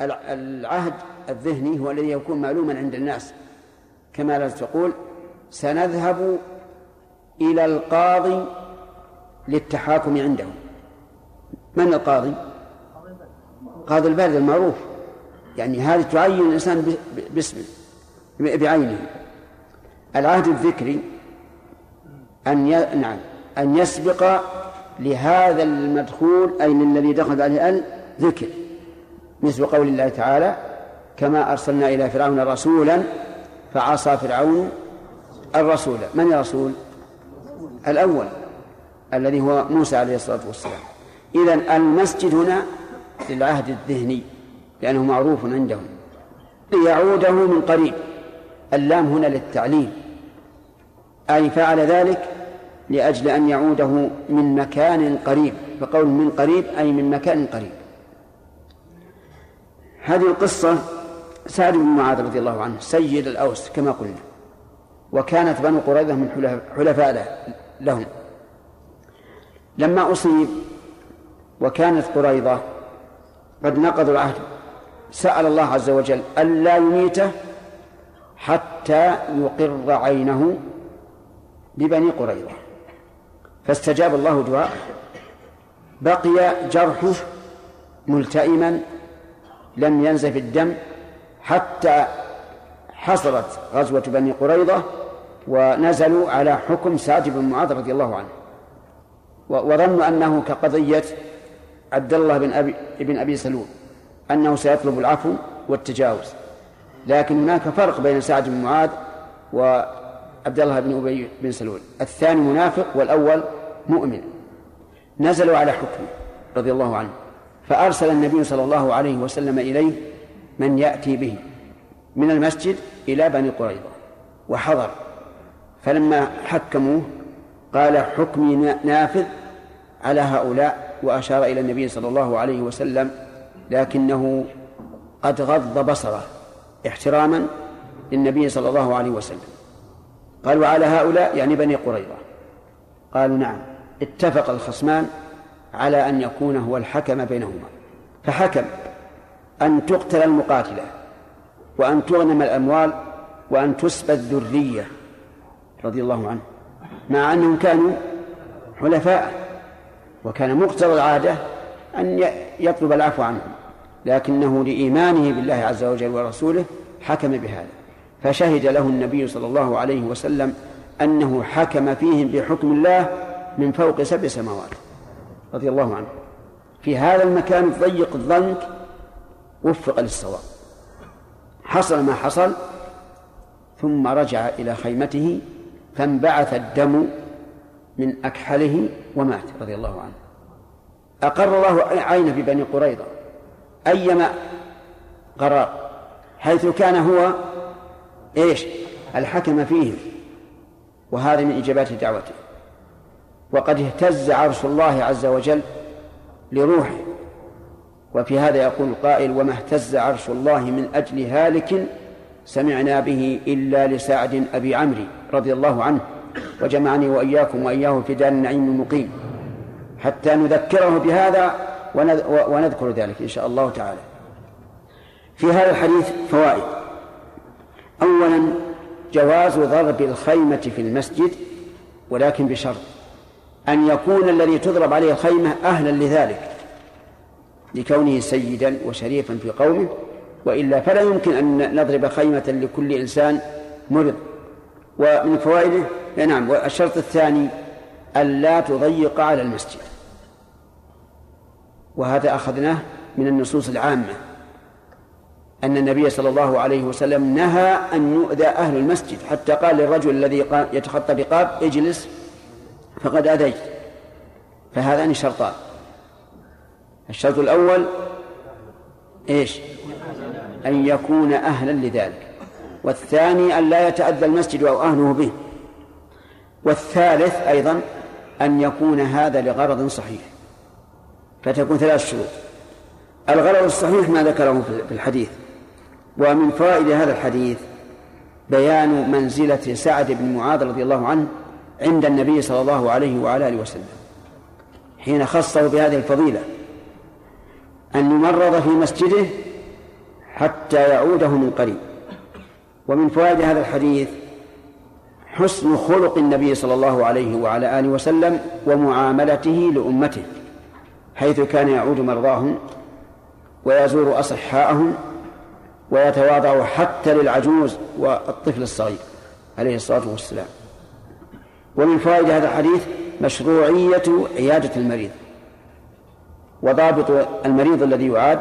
العهد الذهني هو الذي يكون معلوما عند الناس. كما لا تقول سنذهب إلى القاضي للتحاكم عنده. من القاضي؟ قاضي البلد المعروف. يعني هذه تعين الإنسان باسمه بعينه. العهد الذكري أن ي... نعم أن يسبق لهذا المدخول أي الذي دخل عليه ال ذكر مثل قول الله تعالى كما أرسلنا إلى فرعون رسولا فعصى فرعون الرسول. من الرسول؟ الأول الذي هو موسى عليه الصلاة والسلام. إذا المسجد هنا للعهد الذهني لأنه معروف عندهم. ليعوده من قريب. اللام هنا للتعليل. أي فعل ذلك لأجل أن يعوده من مكان قريب. فقول من قريب أي من مكان قريب. هذه القصة سعد بن معاذ رضي الله عنه سيد الأوس كما قلنا وكانت بنو قريظة من حلفاء لهم. لما أصيب وكانت قريظة قد نقضوا العهد سأل الله عز وجل ألا يميته حتى يقر عينه ببني قريظة. فاستجاب الله دعاءه. بقي جرحه ملتئما لم ينزف الدم حتى حصلت غزوة بني قريظة ونزلوا على حكم سعد بن معاذ رضي الله عنه. وظنوا أنه كقضية عبد الله بن أبي بن أبي سلول أنه سيطلب العفو والتجاوز. لكن هناك فرق بين سعد بن معاذ وعبد الله بن أبي بن سلول. الثاني منافق والأول مؤمن. نزلوا على حكمه رضي الله عنه. فأرسل النبي صلى الله عليه وسلم إليه من يأتي به من المسجد إلى بني قريظة وحضر. فلما حكموه قال حكمي نافذ على هؤلاء وأشار إلى النبي صلى الله عليه وسلم لكنه قد غض بصره احتراما للنبي صلى الله عليه وسلم. قال وعلى هؤلاء يعني بني قريظة. قالوا نعم اتفق الخصمان على أن يكون هو الحكم بينهما. فحكم أن تقتل المقاتلة وأن تغنم الأموال وأن تسبى الذرية رضي الله عنه مع أنهم كانوا حلفاء وكان مقتضى العادة أن يطلب العفو عنهم. لكنه لإيمانه بالله عز وجل ورسوله حكم بهذا. فشهد له النبي صلى الله عليه وسلم أنه حكم فيهم بحكم الله من فوق سبع سماوات. رضي الله عنه. في هذا المكان الضيق الضنك وفق للصواب. حصل ما حصل ثم رجع إلى خيمته فانبعث الدم من أكحله ومات رضي الله عنه. أقر الله عينه ببني قريظة أيما قرار حيث كان هو إيش؟ الحكم فيهم. وهذا من إجابات دعوته. وقد اهتز عرش الله عز وجل لروحه. وفي هذا يقول القائل وما اهتز عرش الله من أجل هالك سمعنا به إلا لسعد أبي عمرو رضي الله عنه وجمعني وإياكم وإياه في دار النعيم المقيم. حتى نذكره بهذا ونذكر ذلك إن شاء الله تعالى. في هذا الحديث فوائد أولا جواز ضرب الخيمة في المسجد ولكن بشرط أن يكون الذي تضرب عليه الخيمة أهلا لذلك لكونه سيدا وشريفا في قومه وإلا فلا يمكن أن نضرب خيمة لكل إنسان مرض. ومن فوائده نعم والشرط الثاني ألا تضيق على المسجد. وهذا أخذناه من النصوص العامة أن النبي صلى الله عليه وسلم نهى أن يؤذى أهل المسجد حتى قال للرجل الذي يتخطى بقاب اجلس فقد أذيت. فهذان شرطان. الشرط الأول إيش؟ أن يكون أهلا لذلك. والثاني أن لا يتأذى المسجد أو أهله به. والثالث أيضا أن يكون هذا لغرض صحيح. فتكون ثلاث شروط. الغرض الصحيح ما ذكره في الحديث. ومن فوائد هذا الحديث بيان منزلة سعد بن معاذ رضي الله عنه عند النبي صلى الله عليه وعلى آله وسلم حين خصه بهذه الفضيلة أن يمرض في مسجده حتى يعوده من قريب. ومن فوائد هذا الحديث حسن خلق النبي صلى الله عليه وعلى آله وسلم ومعاملته لأمته حيث كان يعود مرضاهم ويزور أصحاءهم ويتواضع حتى للعجوز والطفل الصغير عليه الصلاة والسلام. ومن فوائد هذا الحديث مشروعية عيادة المريض. وضابط المريض الذي يعاد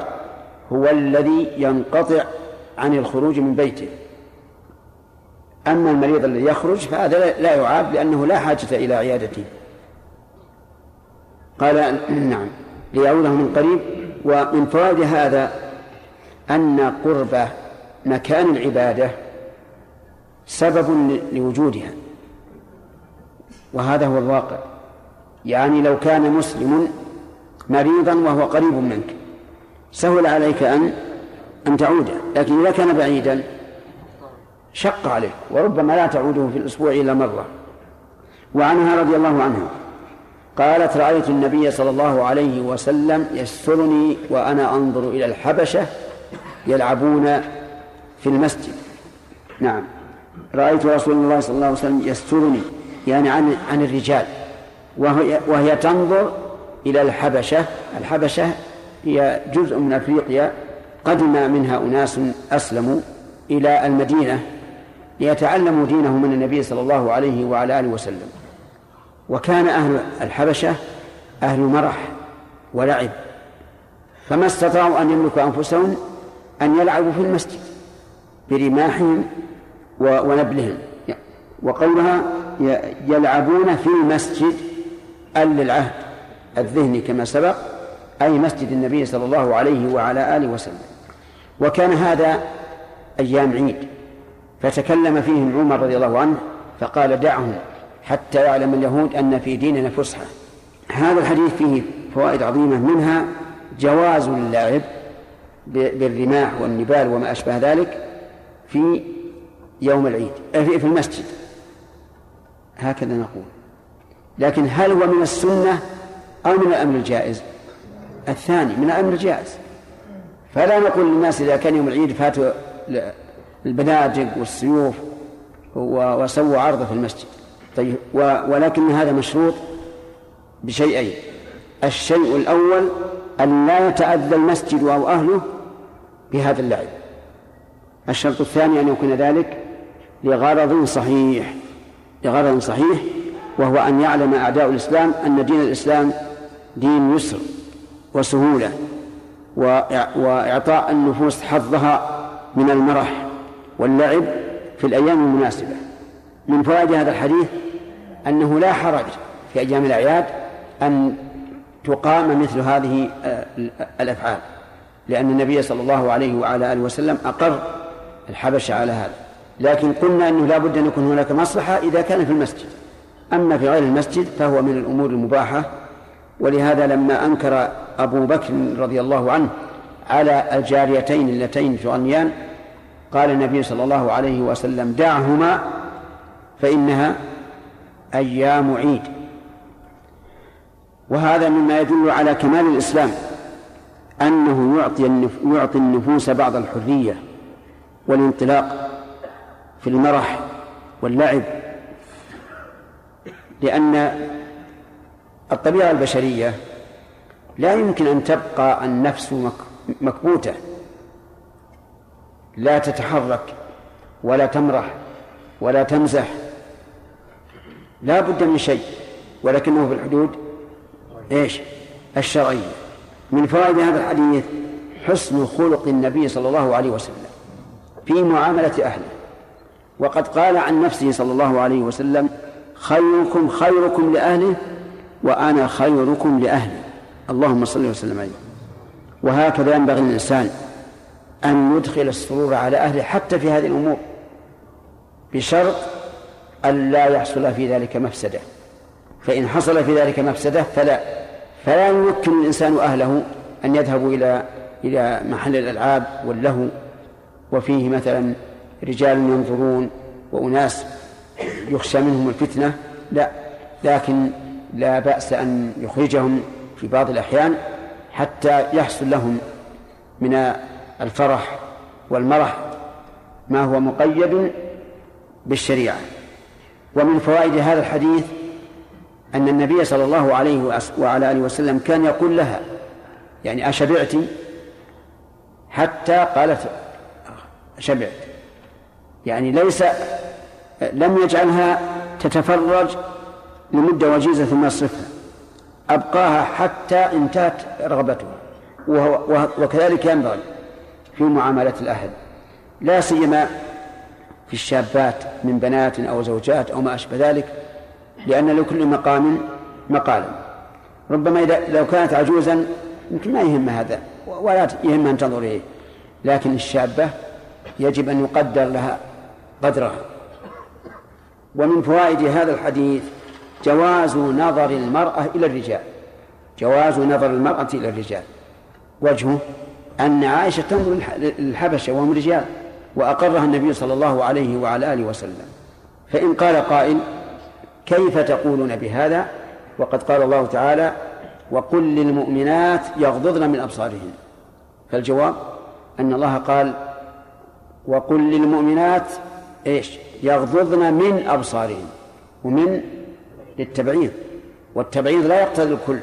هو الذي ينقطع عن الخروج من بيته. أما المريض الذي يخرج فهذا لا يعاد لأنه لا حاجة إلى عيادته. قال نعم ليعوده من قريب. ومن فوائد هذا أن قرب مكان العبادة سبب لوجودها. وهذا هو الواقع. يعني لو كان مسلم مريضا وهو قريب منك سهل عليك أن أن تعود. لكن إذا كان بعيدا شق عليه وربما لا تعوده في الأسبوع إلا مرة. وعنها رضي الله عنها قالت رأيت النبي صلى الله عليه وسلم يسترني وأنا أنظر إلى الحبشة يلعبون في المسجد. نعم. رأيت رسول الله صلى الله عليه وسلم يسترني. يعني عن عن الرجال وهي, وهي تنظر إلى الحبشة الحبشة هي جزء من أفريقيا قدم منها أناس أسلموا إلى المدينة ليتعلموا دينهم من النبي صلى الله عليه وعلى آله وسلم. وكان أهل الحبشة أهل مرح ولعب فما استطاعوا أن يملكوا أنفسهم أن يلعبوا في المسجد برماحهم ونبلهم. وقولها يلعبون في المسجد أل العهد الذهني كما سبق أي مسجد النبي صلى الله عليه وعلى آله وسلم. وكان هذا أيام عيد فتكلم فيهم عمر رضي الله عنه فقال دعهم حتى يعلم اليهود أن في ديننا فسحة. هذا الحديث فيه فوائد عظيمة منها جواز اللعب بالرماح والنبال وما أشبه ذلك في يوم العيد في المسجد. هكذا نقول. لكن هل هو من السنة أو من الأمر الجائز؟ الثاني من الأمر الجائز. فلا نقول للناس إذا كان يوم العيد فاتوا البنادق والسيوف وسووا عرضه في المسجد. طيب ولكن هذا مشروط بشيئين. الشيء الأول أن لا يتأذى المسجد أو أهله بهذا اللعب. الشرط الثاني أن يكون ذلك لغرض صحيح. لغرض صحيح وهو أن يعلم أعداء الإسلام أن دين الإسلام دين يسر وسهولة وإعطاء النفوس حظها من المرح واللعب في الأيام المناسبة. من فوائد هذا الحديث أنه لا حرج في أيام الأعياد أن تقام مثل هذه آه، الأفعال لأن النبي صلى الله عليه وعلى آله وسلم أقر الحبشة على هذا. لكن قلنا أنه لا بد أن يكون هناك مصلحة إذا كان في المسجد. أما في غير المسجد فهو من الأمور المباحة ولهذا لما أنكر أبو بكر رضي الله عنه على الجاريتين اللتين تغنيان قال النبي صلى الله عليه وسلم دعهما فإنها أيام عيد. وهذا مما يدل على كمال الإسلام أنه يعطي يعطي النفوس بعض الحرية والانطلاق. في المرح واللعب لأن الطبيعة البشرية لا يمكن أن تبقى النفس مكبوتة. لا تتحرك ولا تمرح ولا تمزح. لا بد من شيء ولكنه في الحدود إيش؟ الشرعية. من فوائد هذا الحديث حسن خلق النبي صلى الله عليه وسلم في معاملة أهله. وقد قال عن نفسه صلى الله عليه وسلم خيركم خيركم لأهله وأنا خيركم لأهلي. اللهم صل وسلم عليه. وهكذا ينبغي للإنسان أن يدخل السرور على أهله حتى في هذه الأمور بشرط أن لا يحصل في ذلك مفسدة. فإن حصل في ذلك مفسدة فلا فلا يمكن الإنسان أهله أن يذهبوا إلى إلى محل الألعاب واللهو وفيه مثلا رجال ينظرون وأناس يخشى منهم الفتنة لا لكن لا بأس أن يخرجهم في بعض الأحيان حتى يحصل لهم من الفرح والمرح ما هو مقيد بالشريعة. ومن فوائد هذا الحديث أن النبي صلى الله عليه وعلى آله وسلم كان يقول لها يعني أشبعت حتى قالت شبعت يعني ليس لم يجعلها تتفرج لمدة وجيزة ثم يصرفها أبقاها حتى انتهت رغبتها وكذلك ينبغي في معاملة الأهل لا سيما في الشابات من بنات أو زوجات أو ما أشبه ذلك لأن لكل مقام مقالا. ربما إذا لو كانت عجوزا يمكن ما يهم هذا ولا يهم أن تنظر إليه لكن الشابة يجب أن يقدر لها قدرها ومن فوائد هذا الحديث جواز نظر المرأة إلى الرجال. جواز نظر المرأة إلى الرجال. وجهه أن عائشة تنظر للحبشة وهم رجال وأقرها النبي صلى الله عليه وعلى آله وسلم. فإن قال قائل كيف تقولون بهذا؟ وقد قال الله تعالى وقل للمؤمنات يغضضن من أبصارهن. فالجواب أن الله قال وقل للمؤمنات إيش؟ يغضضن من أبصارهن ومن للتبعيض. والتبعيض لا يقتضي الكل.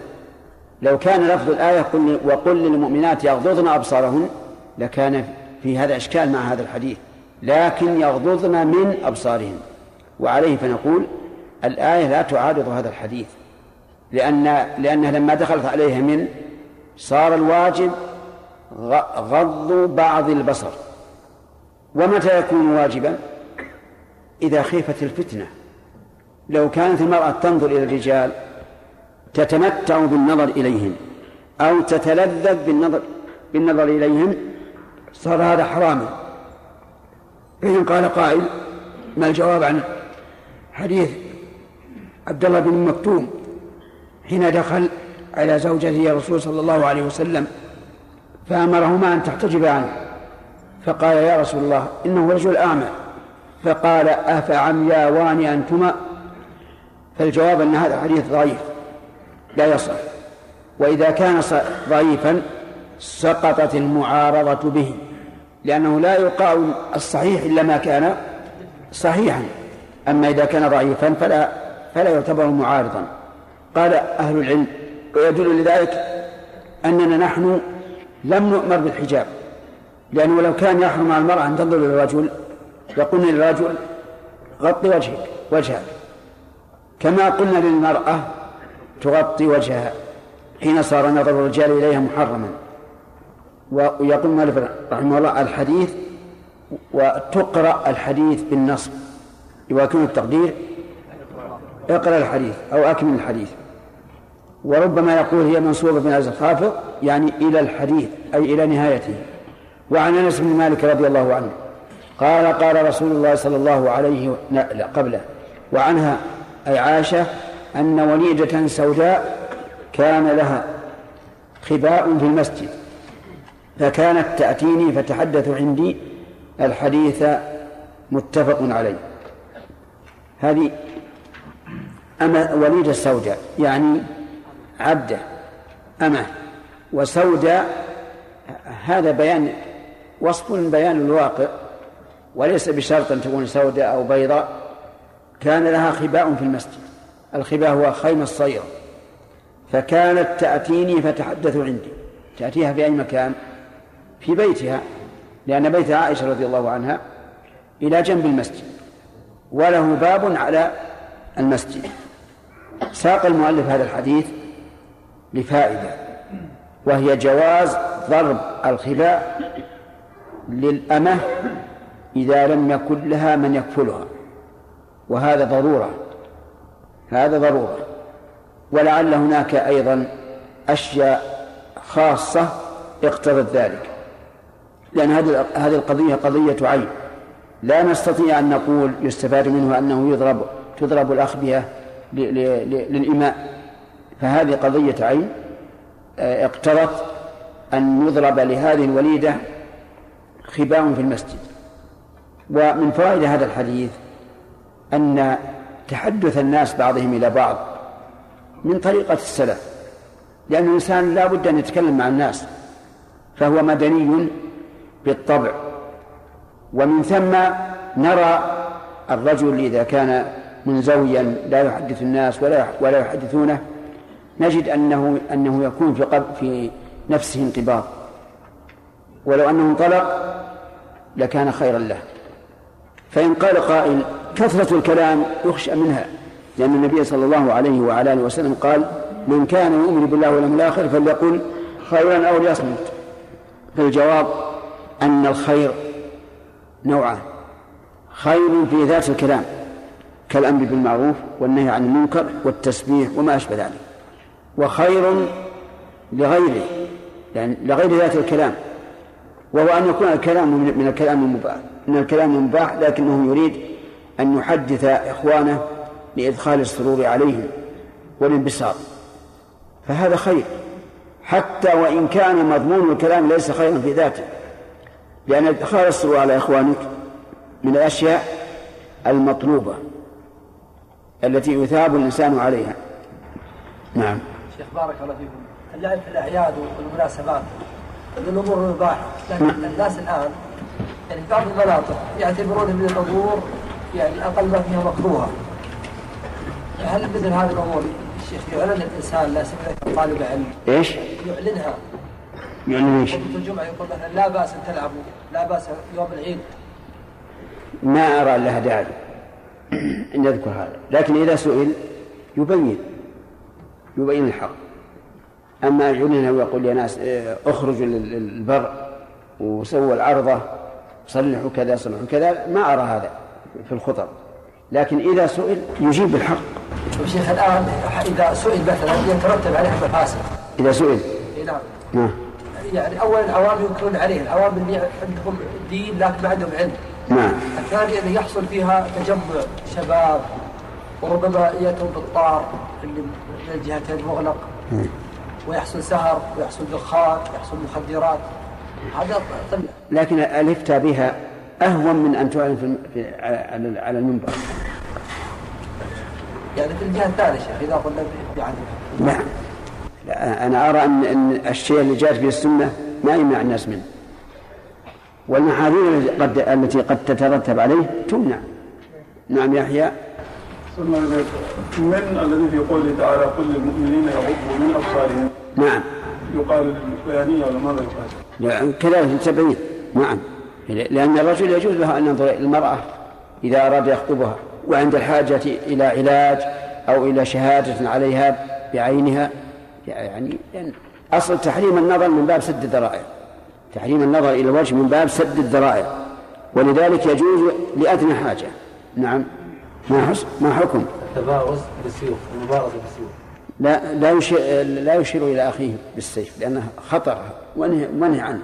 لو كان لفظ الآية قل وقل للمؤمنات يغضضن أبصارهن لكان في هذا إشكال مع هذا الحديث. لكن يغضضن من أبصارهن وعليه فنقول الآية لا تعارض هذا الحديث. لأن لأنها لما دخلت عليها من صار الواجب غض بعض البصر. ومتى يكون واجبا؟ إذا خيفت الفتنة. لو كانت المرأة تنظر إلى الرجال تتمتع بالنظر إليهم أو تتلذذ بالنظر بالنظر إليهم صار هذا حراما. فإن قال قائل ما الجواب عن حديث عبد الله بن مكتوم؟ حين دخل على زوجته الرسول صلى الله عليه وسلم فأمرهما أن تحتجب عنه. فقال يا رسول الله إنه رجل أعمى فقال أفعمياوان أنتما؟ فالجواب أن هذا حديث ضعيف لا يصح. وإذا كان ضعيفا سقطت المعارضة به لأنه لا يقال الصحيح إلا ما كان صحيحا. أما إذا كان ضعيفا فلا فلا يعتبر معارضا. قال أهل العلم ويدل لذلك أننا نحن لم نؤمر بالحجاب لأنه لو كان يحرم على المرأة أن تنظر إلى الرجل لقلنا للرجل غطي وجهك وجهك. كما قلنا للمرأة تغطي وجهها حين صار نظر الرجال إليها محرما. ويقول مالك رحمه الله الحديث وتقرأ الحديث بالنصب يكون التقدير. اقرأ الحديث أو أكمل الحديث. وربما يقول هي منصوبة من الخافض يعني إلى الحديث أي إلى نهايته. وعن أنس بن مالك رضي الله عنه قال قال رسول الله صلى الله عليه لا قبله. وعنها أي عائشة أن وليدة سوداء كان لها خباء في المسجد فكانت تأتيني فتحدث عندي الحديث متفق عليه. هذه أما وليدة سوداء يعني عبدة أمة. وسوداء هذا بيان وصف بيان الواقع. وليس بشرط أن تكون سوداء أو بيضاء كان لها خباء في المسجد. الخباء هو خيم الصير. فكانت تأتيني فتحدث عندي. تأتيها في أي مكان؟ في بيتها لأن بيت عائشة رضي الله عنها إلى جنب المسجد وله باب على المسجد. ساق المؤلف هذا الحديث لفائدة وهي جواز ضرب الخباء للأمة إذا لم يكن لها من يكفلها. وهذا ضرورة. هذا ضرورة. ولعل هناك أيضا أشياء خاصة اقتضت ذلك. لأن هذه القضية قضية عين. لا نستطيع أن نقول يستفاد منه أنه يضرب تضرب الأخبية للإماء. فهذه قضية عين. آه، اقتضت أن يضرب لهذه الوليدة خباء في المسجد. ومن فوائد هذا الحديث أن تحدث الناس بعضهم إلى بعض من طريقة السلف لأن الإنسان لا بد أن يتكلم مع الناس فهو مدني بالطبع. ومن ثم نرى الرجل إذا كان منزويا لا يحدث الناس ولا ولا يحدثونه نجد أنه أنه يكون في قلب في نفسه انقباض ولو أنه انطلق لكان خيرا له. فإن قال قائل كثرة الكلام يخشى منها لأن النبي صلى الله عليه وعلى آله وسلم قال من كان يؤمن بالله واليوم الآخر فليقل خيرا أو ليصمت. فالجواب أن الخير نوعان خير في ذات الكلام كالأمر بالمعروف والنهي عن المنكر والتسبيح وما أشبه ذلك وخير لغيره يعني لغير ذات الكلام وهو أن يكون الكلام من الكلام المباح من الكلام المباح لكنه يريد أن يحدث إخوانه لإدخال السرور عليهم والانبساط. فهذا خير حتى وإن كان مضمون الكلام ليس خيرا في ذاته لأن إدخال السرور على إخوانك من الأشياء المطلوبة التي يثاب الإنسان عليها. نعم. شيخ بارك الله فيكم. اللعب في الأعياد والمناسبات. من الأمور المباحة لكن نعم. الناس الآن يعني بعض المناطق يعتبرون من الأمور يعني أقل ما فيها مكروهة. هل مثل هذه الأمور الشيخ يعلن الإنسان لا سيما طالب علم؟ إيش؟ يعلنها. يعلن إيش؟ الجمعة يقول مثلا لا بأس أن تلعبوا لا بأس يوم العيد. ما أرى لها داعي أن يذكر هذا. لكن إذا سئل يبين. يبين الحق. أما يعلن ويقول يا ناس إيه، اخرجوا للبر وسووا العرضة صلحوا كذا صلحوا كذا ما أرى هذا في الخطب. لكن إذا سئل يجيب بالحق. شيخ الآن إذا سئل مثلا يترتب عليه مفاسد. إذا سئل. نعم. نعم. يعني أولا العوام ينكرون عليه العوام اللي عندهم دين لكن ما عندهم علم. نعم. الثانية أن يحصل فيها تجمع شباب وربما يأتون بالطار اللي من الجهتين مغلق ويحصل سهر ويحصل دخان ويحصل مخدرات. هذا لكن الإفتاء بها أهون من أن تعلن في على على المنبر. يعني في الجهة الثانية شيخ إذا قلنا بعدم نعم. أنا أرى أن أن الشيء اللي جاءت به السنة ما يمنع الناس منه. والمحاذير التي قد تترتب عليه تمنع. نعم يحيى. من الذي في قوله تعالى قل للمؤمنين يغضوا من أبصارهم. نعم. يقال للبيانيه ولا ماذا يقال؟ كذلك التبعيد نعم. لأن الرجل يجوز له أن ينظر إلى المرأة إذا أراد يخطبها وعند الحاجة إلى علاج أو إلى شهادة عليها بعينها. يعني أصل تحريم النظر من باب سد الذرائع. تحريم النظر إلى الوجه من باب سد الذرائع. ولذلك يجوز لأدنى حاجة. نعم. ما حس ما حكم؟ التبارز بالسيوف المبارزة بالسيوف. لا لا يشير لا يشير إلى أخيه بالسيف لأنه خطر ومنهي عنه.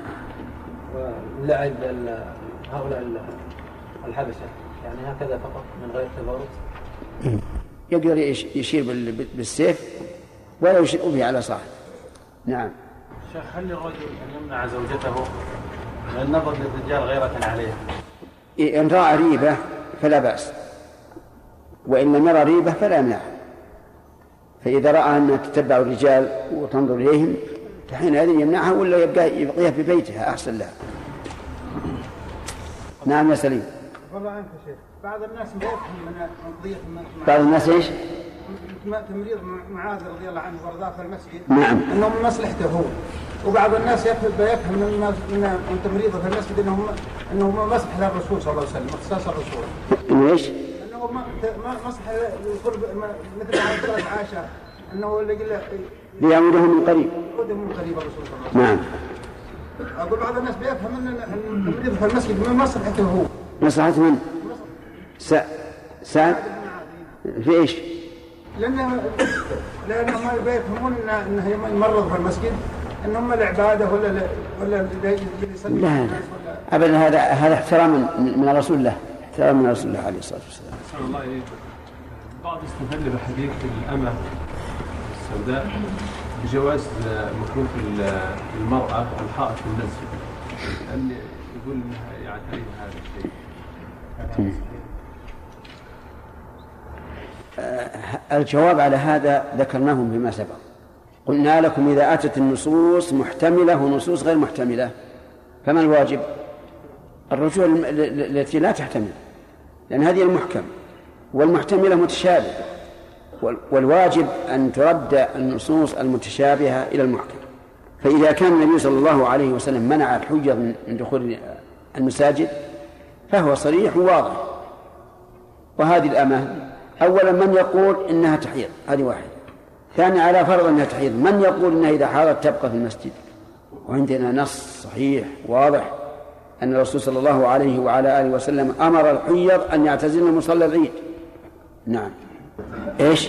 لعب هؤلاء الحبشة يعني هكذا فقط من غير تبارز يقدر يشير بالسيف ولا يشير به على صاحب نعم. شيخ هل للرجل أن يمنع زوجته من النظر للرجال غيرة عليها؟ إن رأى ريبة فلا بأس. وإن لم يرى ريبة فلا يمنعها فإذا رأى أنها تتبع الرجال وتنظر إليهم فحينئذ يمنعها ولا يبقى يبقيها في بيتها أحسن لها نعم يا سليم والله عنك شيخ بعض الناس ما يفهم من بعض الناس إيش؟ تمريض معاذ رضي الله عنه وأرضاه في المسجد نعم انه من مصلحته هو وبعض الناس يفهم من من تمريضه في المسجد انه انه مصلحة للرسول صلى الله عليه وسلم اختصاص الرسول. إنه إيش؟ انه ما مصلحه لقرب مثل ما قالت عائشة إنه اللي قال ليعوده من قريب. يعوده من قريب الرسول صلى الله عليه وسلم. نعم. أقول بعض الناس بيفهم ان في المسجد من مصلحته هو. مصلحة من؟ سعد في إيش؟ لأنه لأنهم يفهمون أنه يمرض في المسجد أنهم العبادة ولا لا ولا لا لا أبدا هذا هذا احترام من الرسول له احترام من رسول الله عليه الصلاة والسلام. الله إليك. بعض استدل بحديث الأمة السوداء بجواز مكروه المرأة الحائط في المسجد. أن يقول أنها يعتريها هذا الشيء. الجواب على هذا ذكرناه فيما سبق قلنا لكم إذا أتت النصوص محتملة ونصوص غير محتملة فما الواجب الرجوع التي لا تحتمل لأن هذه المحكم والمحتملة متشابه وال- والواجب أن ترد النصوص المتشابهة إلى المحكم. فإذا كان النبي صلى الله عليه وسلم منع الحجة من دخول المساجد فهو صريح وواضح. وهذه الأمة أولا من يقول إنها تحيض؟ هذه واحدة. ثانيا على فرض أنها تحيض من يقول إنها إذا حاضت تبقى في المسجد؟ وعندنا نص صحيح واضح. أن الرسول صلى الله عليه وعلى آله وسلم أمر الحيض أن يعتزلن مصلى العيد. نعم. إيش؟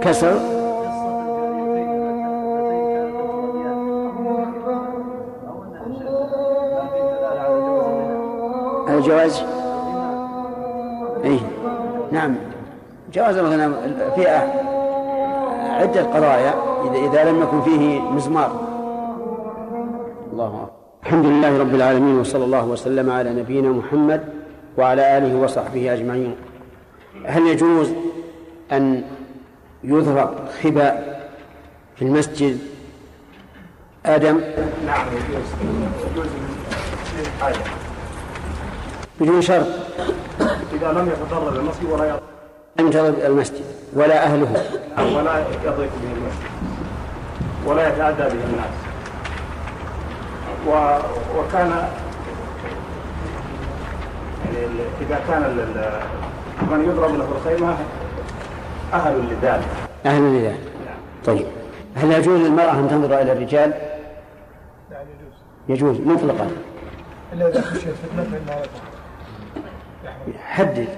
كسر. الجواز اي نعم. جواز الغنم في عدة قضايا إذا لم يكن فيه مزمار. الله أكبر. الحمد لله رب العالمين وصلى الله وسلم على نبينا محمد وعلى آله وصحبه أجمعين. هل يجوز أن يضرب خباء في المسجد آدم؟ نعم يجوز. بدون شرط. إذا لم يتضرر المسجد ولا يضرب. أن تضرب المسجد ولا أهله. ولا يضيق به المسجد. ولا يتعدى به الناس. و... وكان يعني إذا كان من يضرب له الخيمة أهل لذلك. أهل لله طيب. هل يجوز للمرأة أن تنظر إلى الرجال؟ يجوز. يجوز مطلقا. إلا إذا خشيت فتنة فانها. حدد.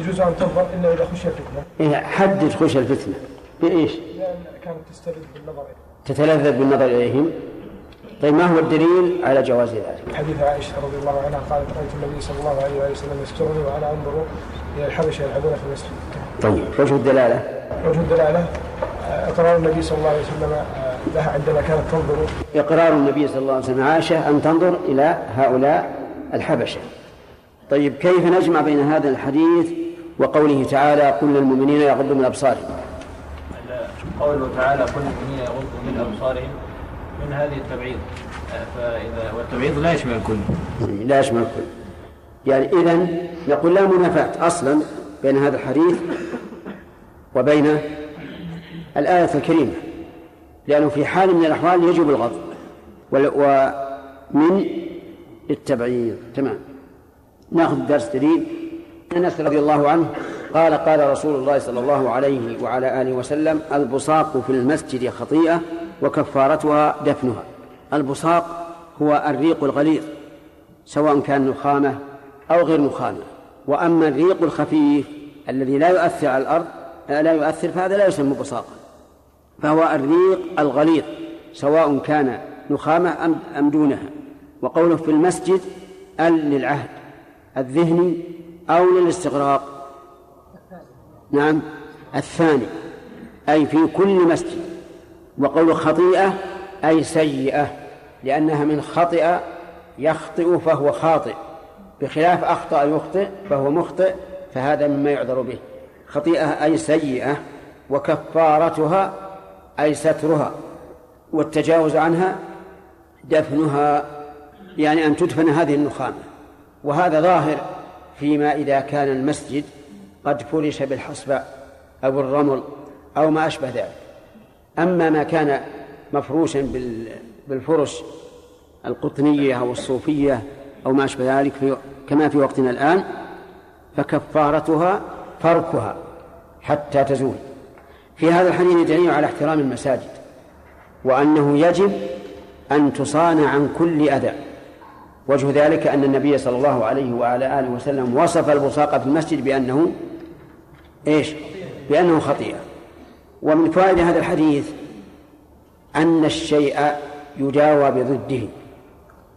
يجوز أن تنظر إلا إذا خشي فتنة. إيه حدد خش الفتنة. بإيش؟ لأن كانت تستلذ بالنظر تتلذذ بالنظر إليهم. طيب ما هو الدليل على جواز ذلك؟ حديث عائشة رضي الله عنها قالت رأيت النبي صلى الله عليه وسلم يسترني وأنا أنظر إلى الحبشة يلعبون في المسجد. طيب وجه الدلالة؟ وجه الدلالة إقرار النبي صلى الله عليه وسلم آه، لها عندما كانت تنظر. إقرار النبي صلى الله عليه وسلم عائشة أن تنظر إلى هؤلاء الحبشة. طيب كيف نجمع بين هذا الحديث وقوله تعالى قل للمؤمنين يغضوا من أبصارهم قوله تعالى كل المؤمنين يغضوا من أبصارهم من هذه التبعيض. آه، فإذا والتبعيض لا يشمل الكل. لا يشمل الكل. يعني إذا نقول لا منافاة أصلا بين هذا الحديث وبين الآية الكريمة لأنه في حال من الأحوال يجب الغض ومن التبعيض. تمام. نأخذ درس دليل أنس رضي الله عنه قال قال رسول الله صلى الله عليه وعلى آله وسلم البصاق في المسجد خطيئة وكفارتها دفنها. البصاق هو الريق الغليظ سواء كان نخامة أو غير نخامة. وأما الريق الخفيف الذي لا يؤثر على الأرض لا يؤثر فهذا لا يسمى بصاقا. فهو الريق الغليظ سواء كان نخامة أم دونها. وقوله في المسجد أل للعهد الذهني أو للاستغراق. نعم الثاني أي في كل مسجد. وقول خطيئة أي سيئة لأنها من خطئ يخطئ فهو خاطئ بخلاف أخطأ يخطئ فهو مخطئ فهذا مما يعذر به. خطيئة أي سيئة وكفارتها أي سترها والتجاوز عنها دفنها يعني أن تدفن هذه النخامة. وهذا ظاهر فيما إذا كان المسجد قد فرش بالحصباء أو الرمل أو ما أشبه ذلك. أما ما كان مفروشا بال- بالفرش القطنية أو الصوفية أو ما أشبه ذلك في كما في وقتنا الآن فكفارتها فركها حتى تزول. في هذا الحديث دليل على احترام المساجد وأنه يجب أن تصان عن كل أذى. وجه ذلك أن النبي صلى الله عليه وعلى آله وسلم وصف البصاق في المسجد بأنه إيش؟ بأنه خطيئة. ومن فوائد هذا الحديث أن الشيء يداوى بضده.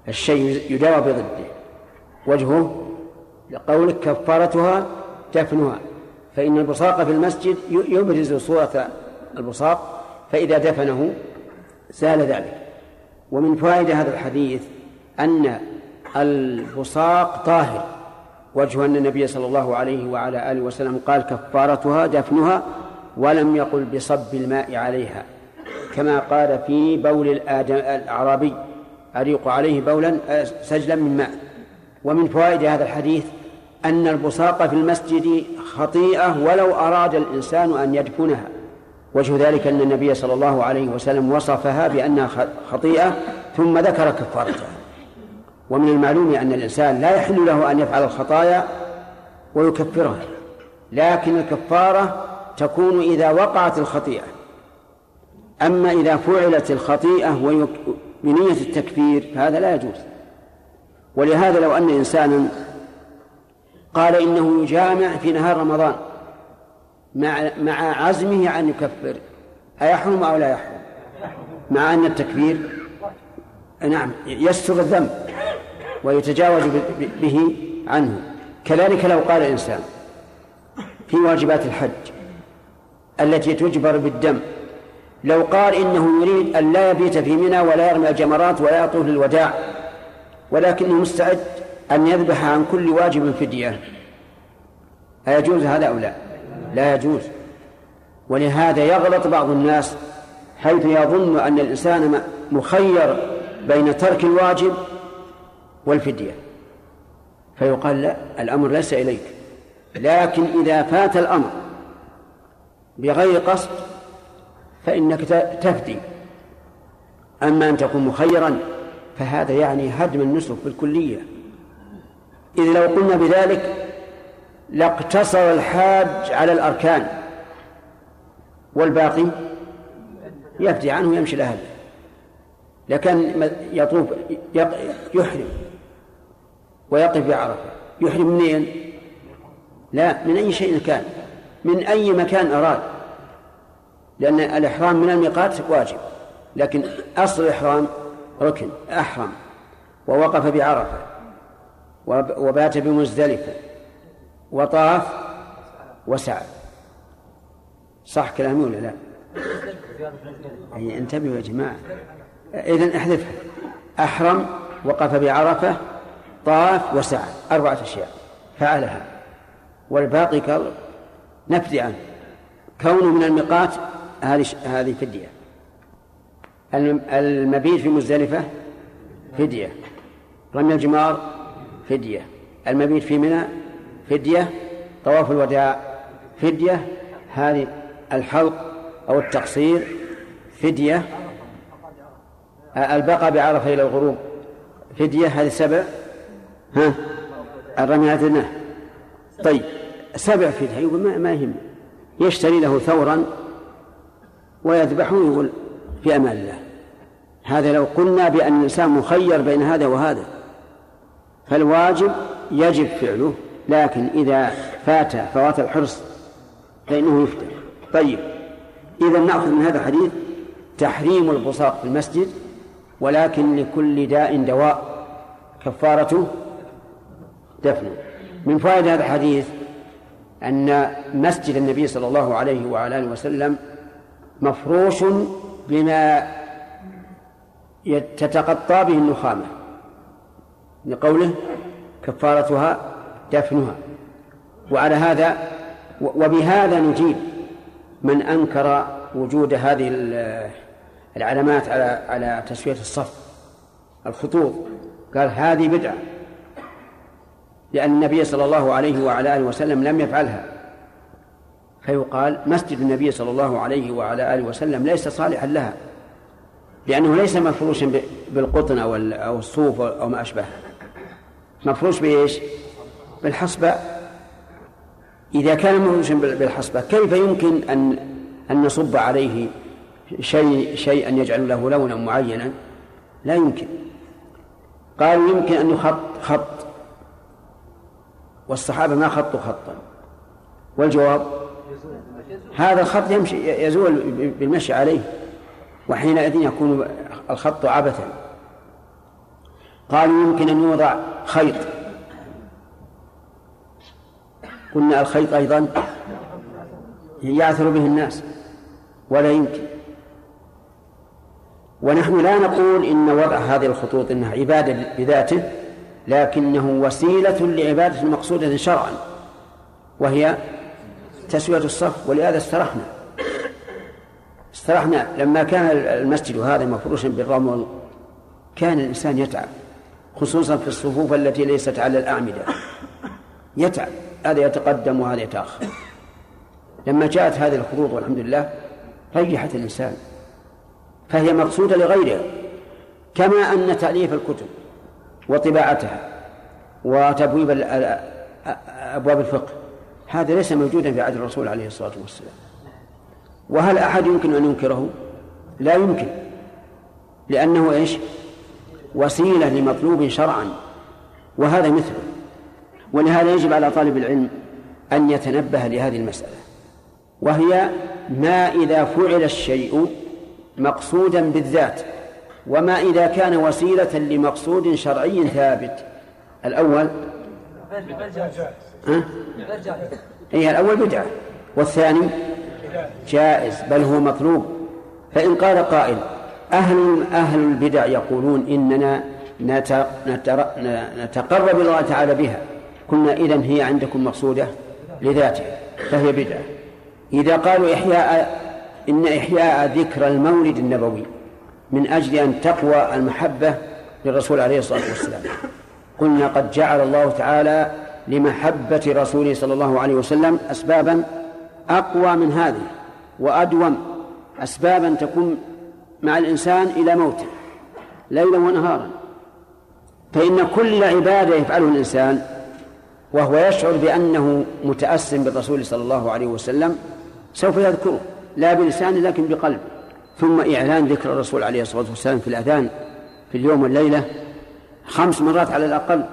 الشيء يداوى بضده. وجهه لقولك كفارتها دفنها. فإن البصاق في المسجد يبرز صورة البصاق فإذا دفنه زال ذلك. ومن فوائد هذا الحديث أن البصاق طاهر. وجه أن النبي صلى الله عليه وعلى آله وسلم قال كفارتها دفنها ولم يقل بصب الماء عليها كما قال في بول الآدم الأعرابي أريق عليه بولا سجلا من ماء. ومن فوائد هذا الحديث أن البصاق في المسجد خطيئة ولو أراد الإنسان أن يدفنها. وجه ذلك أن النبي صلى الله عليه وسلم وصفها بأنها خطيئة ثم ذكر كفارتها. ومن المعلوم أن الإنسان لا يحل له أن يفعل الخطايا ويكفرها لكن الكفارة تكون إذا وقعت الخطيئة. أما إذا فعلت الخطيئة بنية التكفير فهذا لا يجوز. ولهذا لو أن إنسانا قال إنه يجامع في نهار رمضان مع مع عزمه عن يكفر أيحرم أو لا يحرم؟ مع أن التكفير نعم يستر الذنب ويتجاوز به عنه. كذلك لو قال إنسان في واجبات الحج التي تجبر بالدم. لو قال إنه يريد أن لا يبيت في منى ولا يرمي الجمرات ولا يطوف للوداع ولكنه مستعد أن يذبح عن كل واجب فدية. أيجوز هذا أو لا؟ لا يجوز. ولهذا يغلط بعض الناس حيث يظن أن الإنسان مخير بين ترك الواجب والفدية. فيقال لا الأمر ليس إليك. لكن إذا فات الأمر بغير قصد فإنك تفدي أما أن تكون مخيرا فهذا يعني هدم النسك بالكلية. إذ لو قلنا بذلك لاقتصر الحاج على الأركان والباقي يفدي عنه ويمشي لأهله لكن يطوف يحرم ويقف بعرفة. يحرم منين؟ لا من أي شيء كان. من أي مكان أراد. لأن الإحرام من الميقات واجب لكن أصل الإحرام ركن أحرم ووقف بعرفة وبات بمزدلفة وطاف وسعى. صح كلامي ولا لا؟ أي انتبهوا يا جماعة. إذا احذفها. أحرم وقف بعرفة طاف وسعى. أربعة أشياء فعلها. والباقي نفدي عنه كونه من الميقات هذه هذه فدية. المبيت في مزدلفة فدية. رمي الجمار فدية. المبيت في منى فدية. طواف الوداع فدية. هذه الحلق أو التقصير فدية. البقاء بعرفة إلى الغروب فدية. هذه سبع. ها؟ الرمي طيب. سبع فدية يقول ما, ما يهم. يشتري له ثورا ويذبحه يقول في أمان الله. هذا لو قلنا بأن الإنسان مخير بين هذا وهذا. فالواجب يجب فعله لكن إذا فات فوات الحرص فإنه يفتح طيب إذا نأخذ من هذا الحديث تحريم البصاق في المسجد ولكن لكل داء دواء كفارته دفنه. من فوائد هذا الحديث أن مسجد النبي صلى الله عليه وعلى آله وسلم مفروش بما تتقطى به النخامة لقوله كفارتها دفنها. وعلى هذا وبهذا نجيب من أنكر وجود هذه العلامات على على تسوية الصف الخطوط. قال هذه بدعة. لأن النبي صلى الله عليه وعلى آله وسلم لم يفعلها. فيقال مسجد النبي صلى الله عليه وعلى آله وسلم ليس صالحا لها لأنه ليس مفروشا بالقطن أو الصوف أو ما أشبه مفروش بإيش؟ بالحصبة. إذا كان مفروشا بالحصبة كيف يمكن أن أن نصب عليه شيء شيئا يجعل له لونا معينا؟ لا يمكن. قالوا يمكن أن يخط خط والصحابة ما خطوا خطا. والجواب؟ هذا الخط يمشي يزول بالمشي عليه. وحينئذ يكون الخط عبثا. قالوا يمكن أن يوضع خيط. قلنا الخيط أيضا يعثر به الناس ولا يمكن. ونحن لا نقول إن وضع هذه الخطوط إنها عبادة بذاته. لكنه وسيلة لعبادة مقصودة شرعا وهي تسوية الصف ولهذا استرحنا. استرحنا. لما كان المسجد هذا مفروشا بالرمل كان الإنسان يتعب خصوصا في الصفوف التي ليست على الأعمدة. يتعب. هذا يتقدم وهذا يتأخر. لما جاءت هذه الخطوط والحمد لله ريحت الإنسان فهي مقصودة لغيرها. كما أن تأليف الكتب. وطباعتها وتبويب أبواب الفقه. هذا ليس موجودا في عهد الرسول عليه الصلاة والسلام. وهل أحد يمكن أن ينكره؟ لا يمكن. لأنه إيش؟ وسيلة لمطلوب شرعا. وهذا مثله. ولهذا يجب على طالب العلم أن يتنبه لهذه المسألة. وهي ما إذا فعل الشيء مقصودا بالذات. وما إذا كان وسيلة لمقصود شرعي ثابت. الأول ها؟ إيه الأول بدعة. والثاني جائز بل هو مطلوب. فإن قال قائل أهل أهل البدع يقولون إننا نتقرب الله تعالى بها. قلنا إذا هي عندكم مقصودة لذاتها فهي بدعة. إذا قالوا إحياء إن إحياء ذكر المولد النبوي من أجل أن تقوى المحبة للرسول عليه الصلاة والسلام. قلنا قد جعل الله تعالى لمحبة رسوله صلى الله عليه وسلم أسبابا أقوى من هذه وأدوم أسبابا تكون مع الإنسان إلى موته ليلا ونهارا. فإن كل عبادة يفعله الإنسان وهو يشعر بأنه متأسم بالرسول صلى الله عليه وسلم سوف يذكره لا بلسانه لكن بقلبه. ثم إعلان ذكر الرسول عليه الصلاة والسلام في الأذان في اليوم والليلة خمس مرات على الأقل.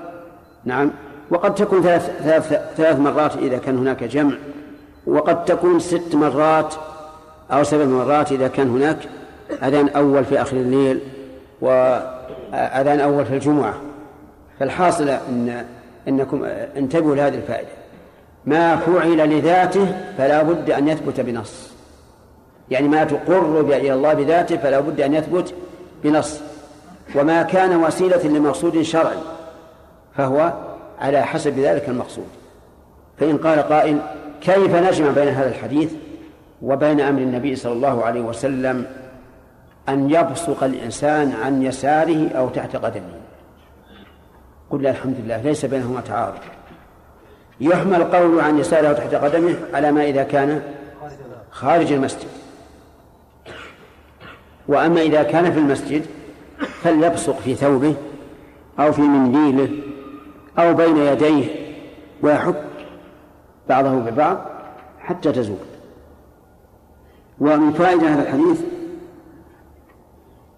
نعم. وقد تكون ثلاث, ثلاث, ثلاث مرات إذا كان هناك جمع وقد تكون ست مرات أو سبع مرات إذا كان هناك أذان أول في آخر الليل وأذان أول في الجمعة. فالحاصل أن أنكم انتبهوا لهذه الفائدة. ما فعل لذاته فلا بد أن يثبت بنص. يعني ما تقر إلى الله بذاته فلا بد أن يثبت بنص. وما كان وسيلة لمقصود شرعي فهو على حسب ذلك المقصود. فإن قال قائل كيف نجمع بين هذا الحديث وبين أمر النبي صلى الله عليه وسلم أن يبصق الإنسان عن يساره أو تحت قدمه؟ قل الحمد لله ليس بينهما تعارض. يحمل القول عن يساره أو تحت قدمه على ما إذا كان خارج المسجد. وأما إذا كان في المسجد فليبصق في ثوبه أو في منديله أو بين يديه ويحك بعضه ببعض حتى تزول. ومن فائدة هذا الحديث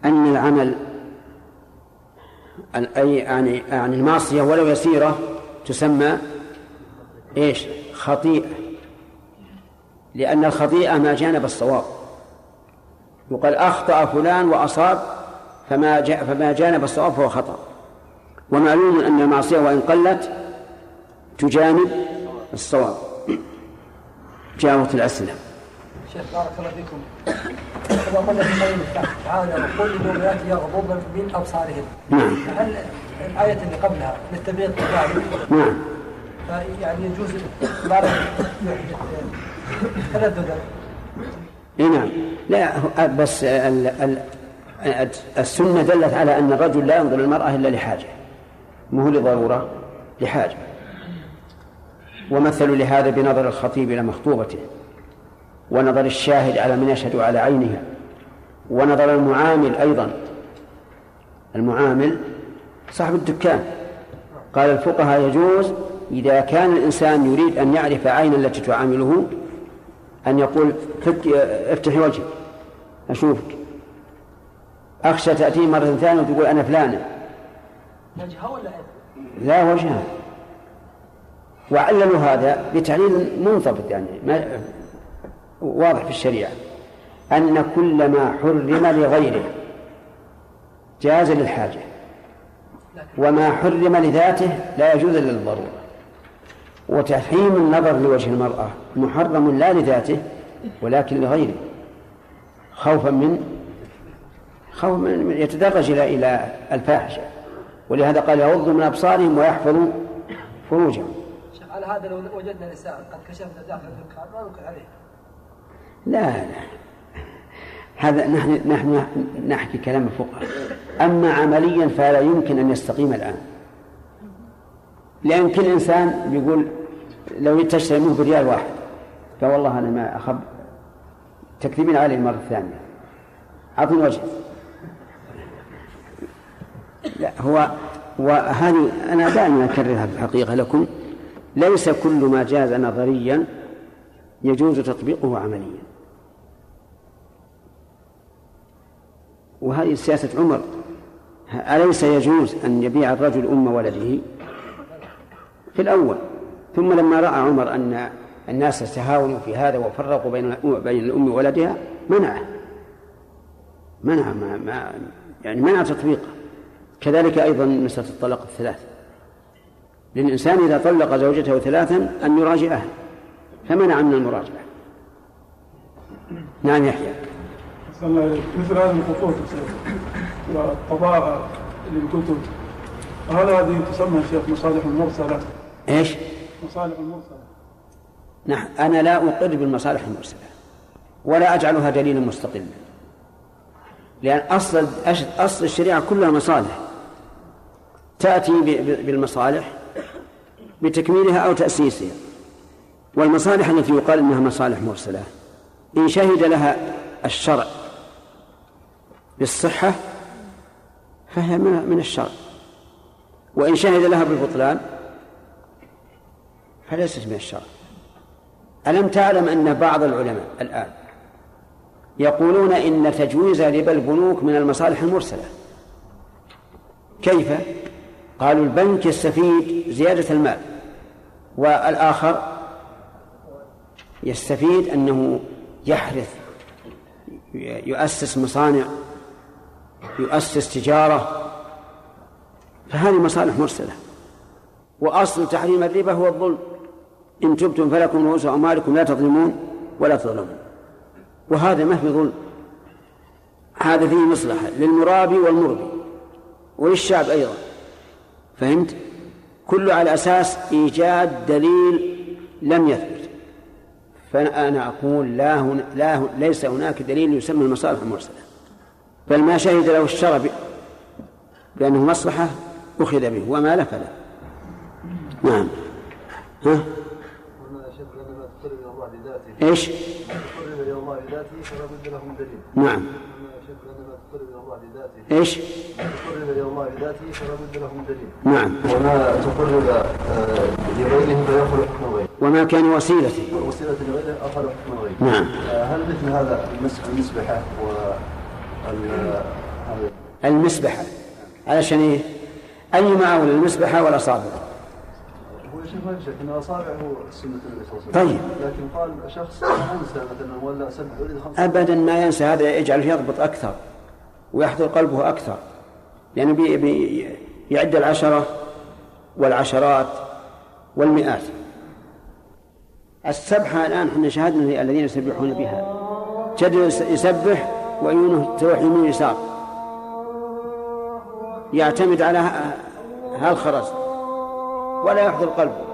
أن العمل أي يعني يعني المعصية ولو يسيرة تسمى إيش؟ خطيئة. لأن الخطيئة ما جانب الصواب. يقال أخطأ فلان وأصاب فما جاء فما جانب الصواب فهو خطأ. ومعلوم أن المعصية وإن قلت تجانب الصواب. جاوت الأسئلة. شيخ بارك الله فيكم. كما قلنا في قوله تعالى وقل للمؤمنات يغضضن من ابصارهن نعم. هل الآية اللي قبلها للتبعيض كذلك؟ نعم. يعني يجوز بارك تلذذا اي نعم. لا بس ال ال السنة دلت على أن الرجل لا ينظر للمرأة إلا لحاجة. مو لضرورة؟ لحاجة. ومثلوا لهذا بنظر الخطيب إلى مخطوبته ونظر الشاهد على من يشهد على عينها ونظر المعامل أيضا. المعامل صاحب الدكان. قال الفقهاء يجوز إذا كان الإنسان يريد أن يعرف عين التي تعامله أن يقول فك افتحي وجهك أشوفك. أخشى تأتي مرة ثانية وتقول أنا فلانة. وجهها ولا لا وجهها. وعللوا هذا بتعليل منضبط يعني ما واضح في الشريعة. أن كل ما حرم لغيره جاز للحاجة وما حرم لذاته لا يجوز إلا للضرورة. وتحريم النظر لوجه المرأة محرم لا لذاته ولكن لغيره. خوفا من خوف من يتدرج إلى إلى الفاحشة. ولهذا قال يغضوا من أبصارهم ويحفظوا فروجهم. على هذا لو وجدنا نساء قد كشفنا داخل الدكان ما ننكر عليه؟ لا لا. هذا نحن نحن نحكي كلام الفقهاء. أما عمليا فلا يمكن أن يستقيم الآن. لأن كل إنسان يقول لو تشتري منه بريال واحد قال والله أنا ما أخب تكذبين علي المرة الثانية. أعطني وجه. لا هو وهذه أنا دائما أكررها في الحقيقة لكم. ليس كل ما جاز نظريا يجوز تطبيقه عمليا. وهذه سياسة عمر. أليس يجوز أن يبيع الرجل أم ولده؟ في الأول. ثم لما رأى عمر أن الناس تهاونوا في هذا وفرقوا بين بين الأم وولدها منعه. منع ما, ما يعني منع تطبيقه. كذلك أيضا مسألة الطلاق الثلاث. للإنسان إذا طلق زوجته ثلاثا أن يراجعها فمنع من المراجعة. نعم يحيى. مثل هذه الخطوط والطباعة للكتب هل هذه تسمى شيخ مصالح المرسلة؟ إيش؟ مصالح المرسلة. نعم أنا لا أقر بالمصالح المرسلة ولا أجعلها دليلا مستقلا. لأن أصل أصل الشريعة كلها مصالح. تأتي بالمصالح بتكميلها أو تأسيسها. والمصالح التي يقال إنها مصالح مرسلة إن شهد لها الشرع بالصحة فهي من الشرع. وإن شهد لها بالبطلان فليست من الشرع ألم تعلم أن بعض العلماء الآن يقولون إن تجويز ربا البنوك من المصالح المرسلة؟ كيف؟ قالوا البنك يستفيد زيادة المال والآخر يستفيد أنه يحرث يؤسس مصانع يؤسس تجارة. فهذه مصالح مرسلة وأصل تحريم الربا هو الظلم. إن تبتم فلكم رؤوس أموالكم لا تظلمون ولا تظلمون. وهذا ما في ظلم. هذا فيه مصلحة للمرابي والمربي وللشعب أيضا. فهمت؟ كله على أساس إيجاد دليل لم يثبت. فأنا أقول لا, هن... لا هن... ليس هناك دليل يسمى المصالح المرسلة. بل ما شهد له الشرع بأنه مصلحة أخذ به وما لا فلا نعم. ها؟ إيش؟ تقرب إلى الله بذاته فلا بد له من دليل. نعم. إيش؟ تقرب إلى الله بذاته فلا بد له من دليل. نعم. وما تقرب لغيره فيأخذ حكم غيره. وما كان وسيلة. وسيلة لغيره أخذ حكم غيره. نعم. هل مثل هذا المسبحة و المسبحة علشان إيه؟ أي معاول المسبحة والأصابع؟ شيخ ما شك إن أصابعه سنة النبي صلى الله عليه وسلم. طيب. لكن قال شخص أنسى مثلا ولا سبح يريد خمسة. ابدا ما ينسى هذا يجعل يضبط أكثر ويحضر قلبه أكثر. لأنه بي بي يعد العشرة والعشرات والمئات. السبحه الآن إحنا شاهدنا الذين يسبحون بها. جد يسبح وعيونه تروح يمين يسار يعتمد على هالخرز. ولا يحضر قلبه.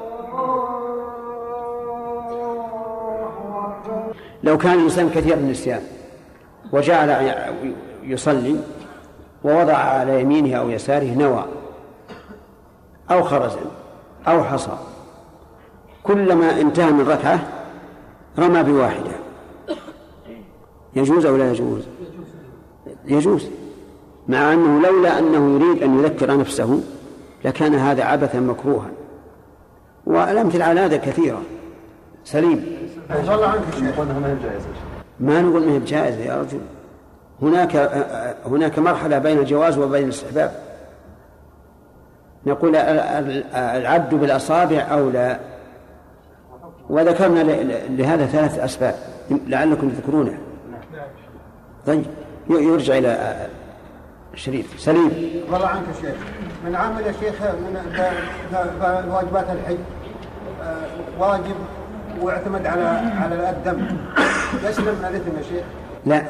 لو كان الإنسان كثير النسيان وجعل يصلي ووضع على يمينه أو يساره نوى أو خرزا أو حصى كلما انتهى من ركعة رمى بواحدة. يجوز أو لا يجوز؟ يجوز. مع أنه لولا أنه يريد أن يذكر نفسه لكان هذا عبثا مكروها. والأمثلة على هذا كثيرة. سليم. ما نقول ما هي بجائزة يا رجل. هناك هناك مرحلة بين الجواز وبين الاستحباب. نقول العد بالأصابع أو لا. وذكرنا لهذا ثلاث أسباب لعلكم تذكرونه. طيب يرجع إلى الشريف سليم. والله عنك شيخ. من عمل يا شيخ من واجبات الحج آه، واجب واعتمد على على الدم. يسلم من الإثم يا شيخ؟ لا.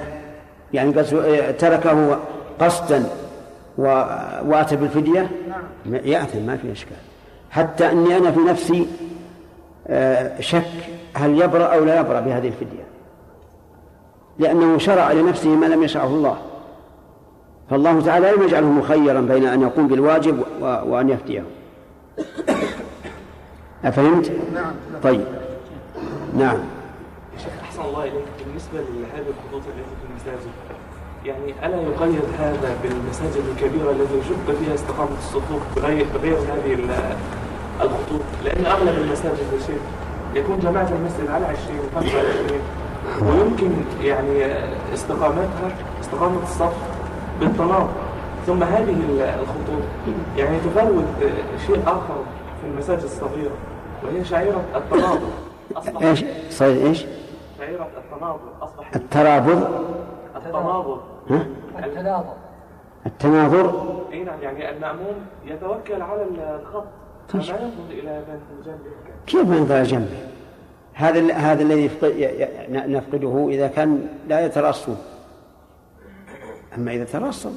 يعني قصد تركه قصدا وأتى بالفدية؟ نعم. ياثم ما في إشكال. حتى أني أنا في نفسي آه، شك هل يبرأ أو لا يبرأ بهذه الفدية. لأنه شرع لنفسه ما لم يشرعه الله. فالله تعالى لم يجعله مخيرا بين أن يقوم بالواجب وأن يفتيه أفهمت؟ نعم. طيب. نعم. شيخ أحسن الله إليك. بالنسبة لهذه الخطوط التي في المساجد يعني ألا يقيد هذا بالمساجد الكبيرة التي يشق فيها استقامة الصفوف بغير, بغير هذه ال- الخطوط؟ لأن أغلب المساجد يا شيخ يكون جماعة المسجد على 20 25 ويمكن يعني استقامتها استقامة الصف بالتناظر ثم هذه ال- الخطوط. يعني تفوت شيء آخر في المساجد الصغيرة وهي شعيرة التناظر. إيش؟ صحيح إيش؟ شعيرة التناظر. أصبحت الترابط التناظر؟ التناظر. التناظر؟ إي نعم يعني المأموم يتوكل على الخط. فما ينظر إلى من جنبه. كيف ما ينظر جنبه؟ هذا هذا الذي نفقده إذا كان لا يترصد. أما إذا ترصد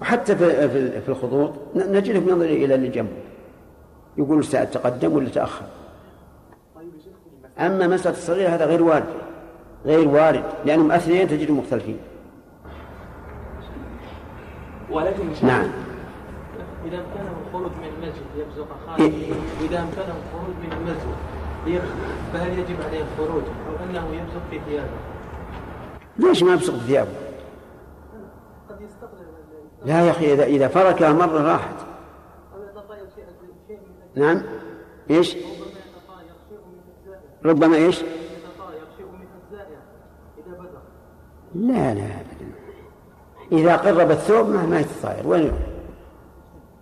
وحتى في في- في الخطوط نجده ينظر إلى اللي جنبه. يقول سأتقدم ولا تأخر؟ أما مسألة الصغيرة هذا غير وارد. غير وارد لأنهم اثنين تجدهم مختلفين. ولكن نعم. إذا أمكنه الخروج من المسجد ليبزق إيه. وإذا أمكنه الخروج من المسجد فهل يجب عليه الخروج؟ أو أنه يبزق في ثيابه؟ ليش ما يبصق ثيابه؟ لا يا أخي إذا إذا فركها مرة راحت. نعم؟ إيش؟ ربما إيش؟ لا لا أبدا. إذا قرب الثوب ما يتطاير وين؟ يروح؟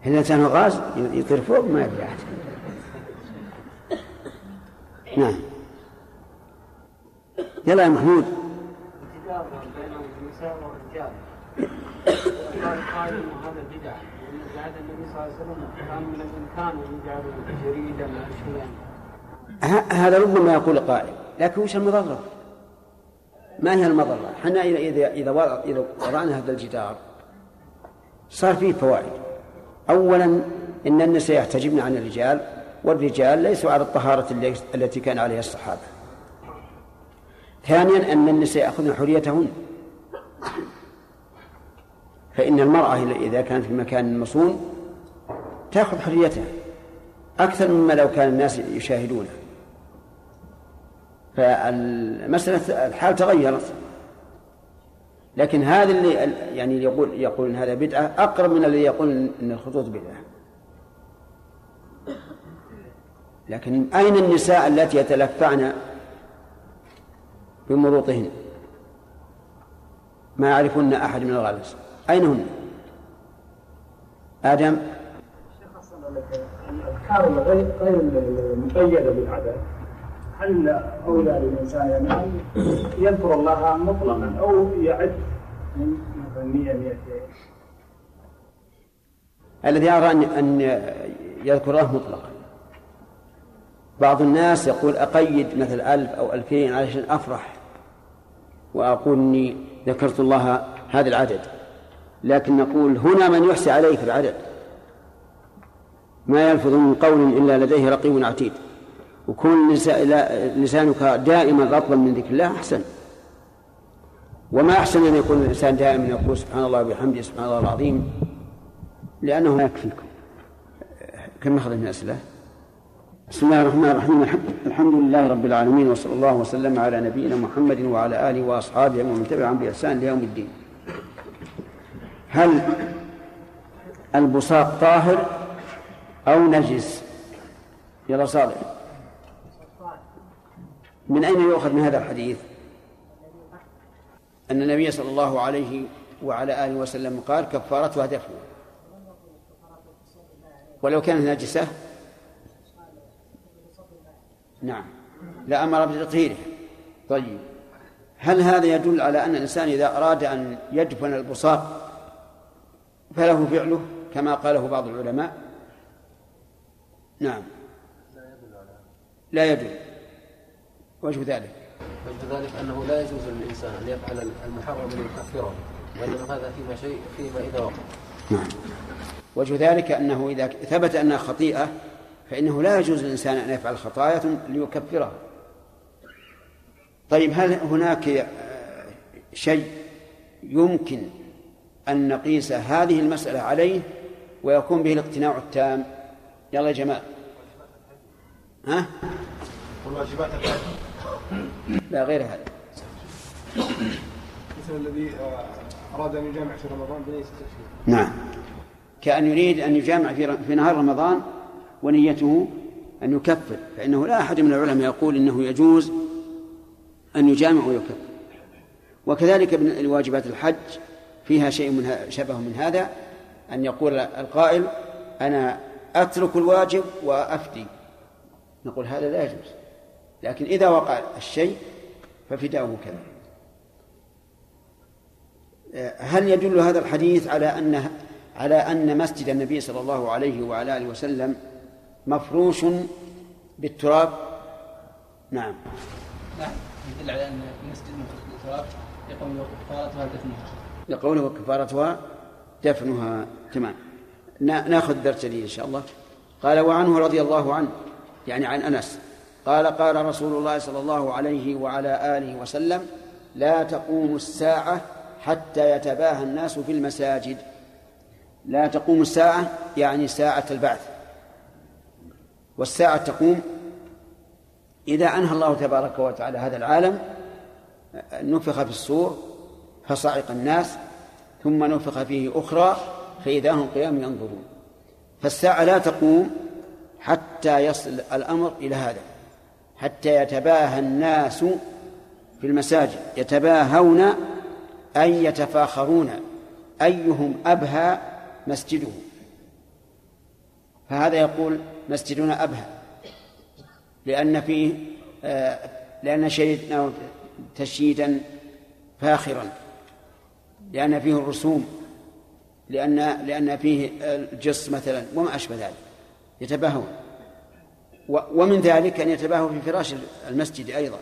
الإنسان غاز؟ يطير فوق؟ ما أحد نعم. يلا يا محمود. هذا ربما يقول قائل لكن وش المضرة؟ ما هي المضرة؟ إحنا إذا إذا إذا وضع- إذا وضعنا هذا الجدار صار فيه فوائد. أولا إن النساء يحتجبن عن الرجال والرجال ليسوا على الطهارة التي كان عليها الصحابة. ثانيا أن النساء يأخذن حريتهن. فإن المرأة إذا كانت في مكان مصون تأخذ حريتها أكثر مما لو كان الناس يشاهدونه. فالمسألة الحال تغيرت. لكن هذا اللي يعني يقول يقول هذا بدعة أقرب من الذي يقول إن الخطوط بدعة. لكن أين النساء التي يتلفعن بمروطهن؟ ما يعرفن أحد من الغلس أين هن؟ آدم؟ الأذكار غير المقيدة بالعدد هل أولى للإنسان أن يذكر الله مطلقا أو يعد من مثلا 100 200 الذي أرى أن أن يذكر الله مطلقا. بعض الناس يقول أقيد مثل ألف أو ألفين علشان أفرح وأقول إني ذكرت الله هذا العدد. لكن نقول هنا من يحسي عليه في العدد ما يلفظ من قول إلا لديه رقيب عتيد. وكون لسانك دائما رطبا من ذكر الله أحسن. وما أحسن أن يكون الإنسان دائما يقول سبحان الله وبحمده سبحان الله العظيم؟ لأنه لا يكفيكم كم أخذ من الأسئلة بسم الله الرحمن الرحيم. الحمد لله رب العالمين وصلى الله وسلم على نبينا محمد وعلى آله وأصحابه ومن تبعهم بإحسان ليوم الدين. هل البصاق طاهر أو نجس؟ يلا صالح. من أين يؤخذ من هذا الحديث؟ أن النبي صلى الله عليه وعلى آله وسلم قال كفارتها دفن. ولو كانت نجسة؟ نعم. لأمر بتطهيره. طيب. هل هذا يدل على أن الإنسان إذا أراد أن يدفن البصاق فله فعله كما قاله بعض العلماء. نعم. لا يدل وجه ذلك. وجه ذلك أنه لا يجوز للإنسان أن يفعل المحرم ليكفره وإنما هذا فيما شيء فيما إذا وقع. نعم. وجه ذلك أنه إذا ثبت أنها خطيئة فإنه لا يجوز للإنسان أن يفعل خطايا ليكفرها طيب هل هناك شيء يمكن أن نقيس هذه المسألة عليه ويكون به الاقتناع التام. يلا يا جماعة. ها؟ والواجبات لا غير هذا. مثل الذي آه، أراد أن يجامع في رمضان بنية التكفير نعم. كأن يريد أن يجامع في في نهار رمضان ونيته أن يكفر. فإنه لا أحد من العلماء يقول إنه يجوز أن يجامع ويكفر. وكذلك من واجبات الحج. فيها شيء من شبه من هذا أن يقول القائل أنا أترك الواجب وأفدي. نقول هذا لا يجوز. لكن إذا وقع الشيء ففداؤه كذا. هل يدل هذا الحديث على أن على أن مسجد النبي صلى الله عليه وعلى آله وسلم مفروش بالتراب؟ نعم. نعم. يدل على أن المسجد مفروش بالتراب يقول كفارتها دفنها لقوله وكفارتها دفنها. تمام. نا- ناخذ درس جديد إن شاء الله. قال وعنه رضي الله عنه يعني عن أنس. قال قال رسول الله صلى الله عليه وعلى آله وسلم لا تقوم الساعة حتى يتباهى الناس في المساجد. لا تقوم الساعة يعني ساعة البعث. والساعة تقوم إذا أنهى الله تبارك وتعالى هذا العالم نفخ في الصور فصعق الناس ثم نفخ فيه أخرى فإذا هم قيام ينظرون. فالساعة لا تقوم حتى يصل الأمر إلى هذا حتى يتباهى الناس في المساجد يتباهون أي يتفاخرون أيهم أبهى مسجده. فهذا يقول مسجدنا أبهى لأن فيه آه، لأن شيدنا تشييدا فاخرا. لأن فيه الرسوم لأن لأن فيه الجص مثلا وما أشبه ذلك يتباهون ومن ذلك أن يتباهوا في فراش المسجد أيضا.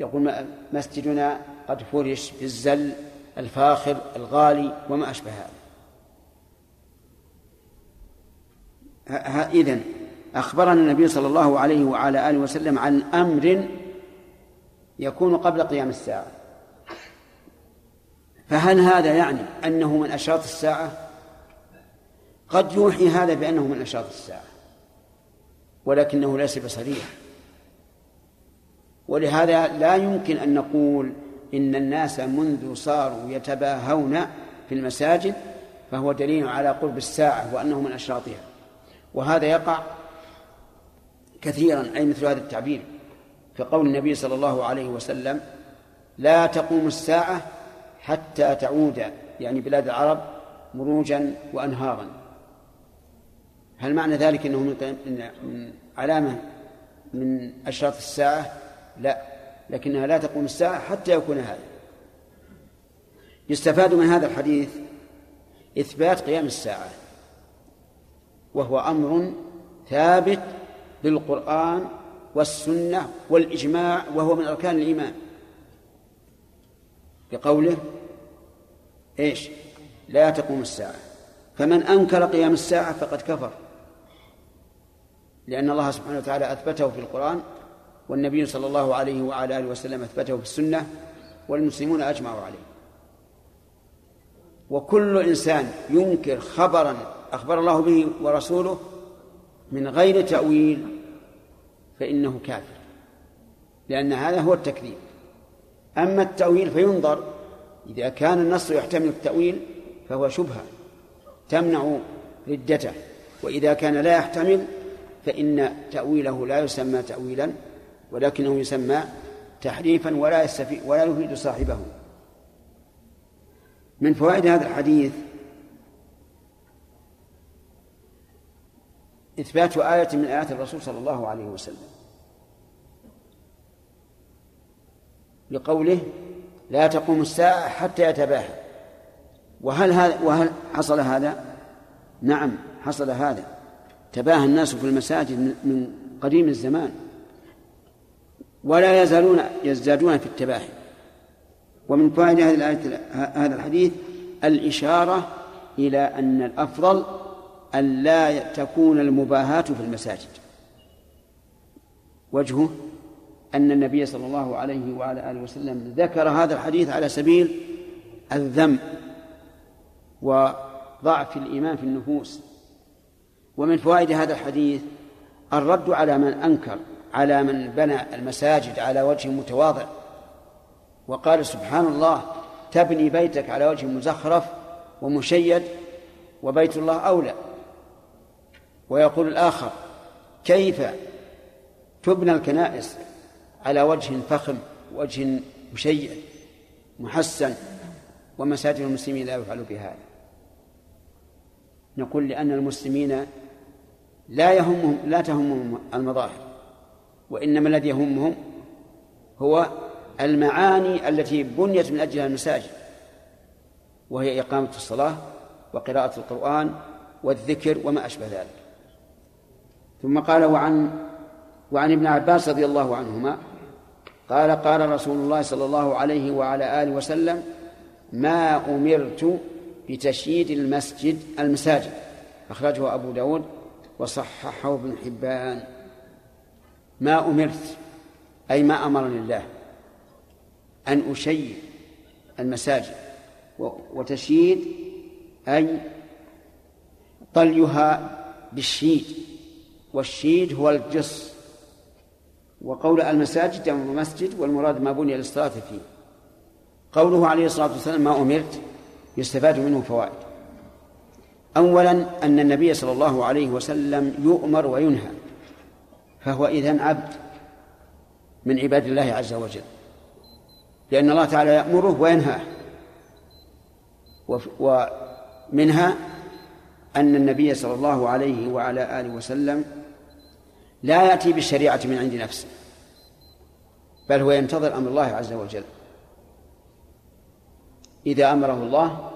يقول مسجدنا قد فرش بالزل الفاخر الغالي وما أشبه هذا. إذن أخبرنا النبي صلى الله عليه وعلى آله وسلم عن أمر يكون قبل قيام الساعة. فهل هذا يعني أنه من أشراط الساعة؟ قد يوحي هذا بأنه من أشراط الساعة ولكنه ليس بصريح. ولهذا لا يمكن أن نقول إن الناس منذ صاروا يتباهون في المساجد فهو دليل على قرب الساعة وأنه من أشراطها. وهذا يقع كثيرا أي مثل هذا التعبير في قول النبي صلى الله عليه وسلم لا تقوم الساعة حتى تعود يعني بلاد العرب مروجا وأنهارا. هل معنى ذلك أنه من علامة من أشراط الساعة؟ لا لكنها لا تقوم الساعة حتى يكون هذا. يستفاد من هذا الحديث إثبات قيام الساعة وهو أمر ثابت بالقرآن والسنة والإجماع وهو من أركان الإيمان. بقوله إيش؟ لا تقوم الساعة. فمن أنكر قيام الساعة فقد كفر. لأن الله سبحانه وتعالى أثبته في القرآن والنبي صلى الله عليه وعلى آله وسلم أثبته في السنة والمسلمون أجمعوا عليه. وكل إنسان ينكر خبرا أخبر الله به ورسوله من غير تأويل فإنه كافر. لأن هذا هو التكذيب. أما التأويل فينظر. إذا كان النص يحتمل التأويل فهو شبهة تمنع ردته. وإذا كان لا يحتمل فإن تأويله لا يسمى تأويلا ولكنه يسمى تحريفا ولا يستفيد ولا يفيد صاحبه. من فوائد هذا الحديث إثبات آية من آيات الرسول صلى الله عليه وسلم. بقوله لا تقوم الساعة حتى يتباهى. وهل هذا وهل حصل هذا؟ نعم حصل هذا. تباهى الناس في المساجد من قديم الزمان. ولا يزالون يزدادون في التباهي. ومن فوائد هذه الآية هذا الحديث الإشارة إلى أن الأفضل أن لا تكون المباهاة في المساجد. وجهه أن النبي صلى الله عليه وعلى آله وسلم ذكر هذا الحديث على سبيل الذم وضعف الإيمان في النفوس. ومن فوائد هذا الحديث الرد على من أنكر على من بنى المساجد على وجه متواضع وقال سبحان الله تبني بيتك على وجه مزخرف ومشيد وبيت الله أولى. ويقول الآخر كيف تبنى الكنائس على وجه فخم وجه مشيد محسن ومساجد المسلمين لا يفعل بهذا نقول لأن المسلمين لا يهمهم لا تهمهم المظاهر وإنما الذي يهمهم هو المعاني التي بنيت من أجلها المساجد وهي إقامة الصلاة وقراءة القرآن والذكر وما أشبه ذلك. ثم قال وعن وعن ابن عباس رضي الله عنهما قال قال رسول الله صلى الله عليه وعلى آله وسلم ما أمرت بتشييد المسجد المساجد. أخرجه أبو داود وصححه ابن حبان. ما أمرت أي ما أمرني الله أن أشيد المساجد وتشييد أي طليها بالشيد والشيد هو الجص. وقول المساجد جمع مسجد والمراد ما بني للصلاة فيه. قوله عليه الصلاة والسلام ما أمرت يستفاد منه فوائد. أولا أن النبي صلى الله عليه وسلم يؤمر وينهى فهو إذن عبد من عباد الله عز وجل. لأن الله تعالى يأمره وينهاه. ومنها أن النبي صلى الله عليه وعلى آله وسلم لا يأتي بالشريعة من عند نفسه. بل هو ينتظر أمر الله عز وجل. إذا أمره الله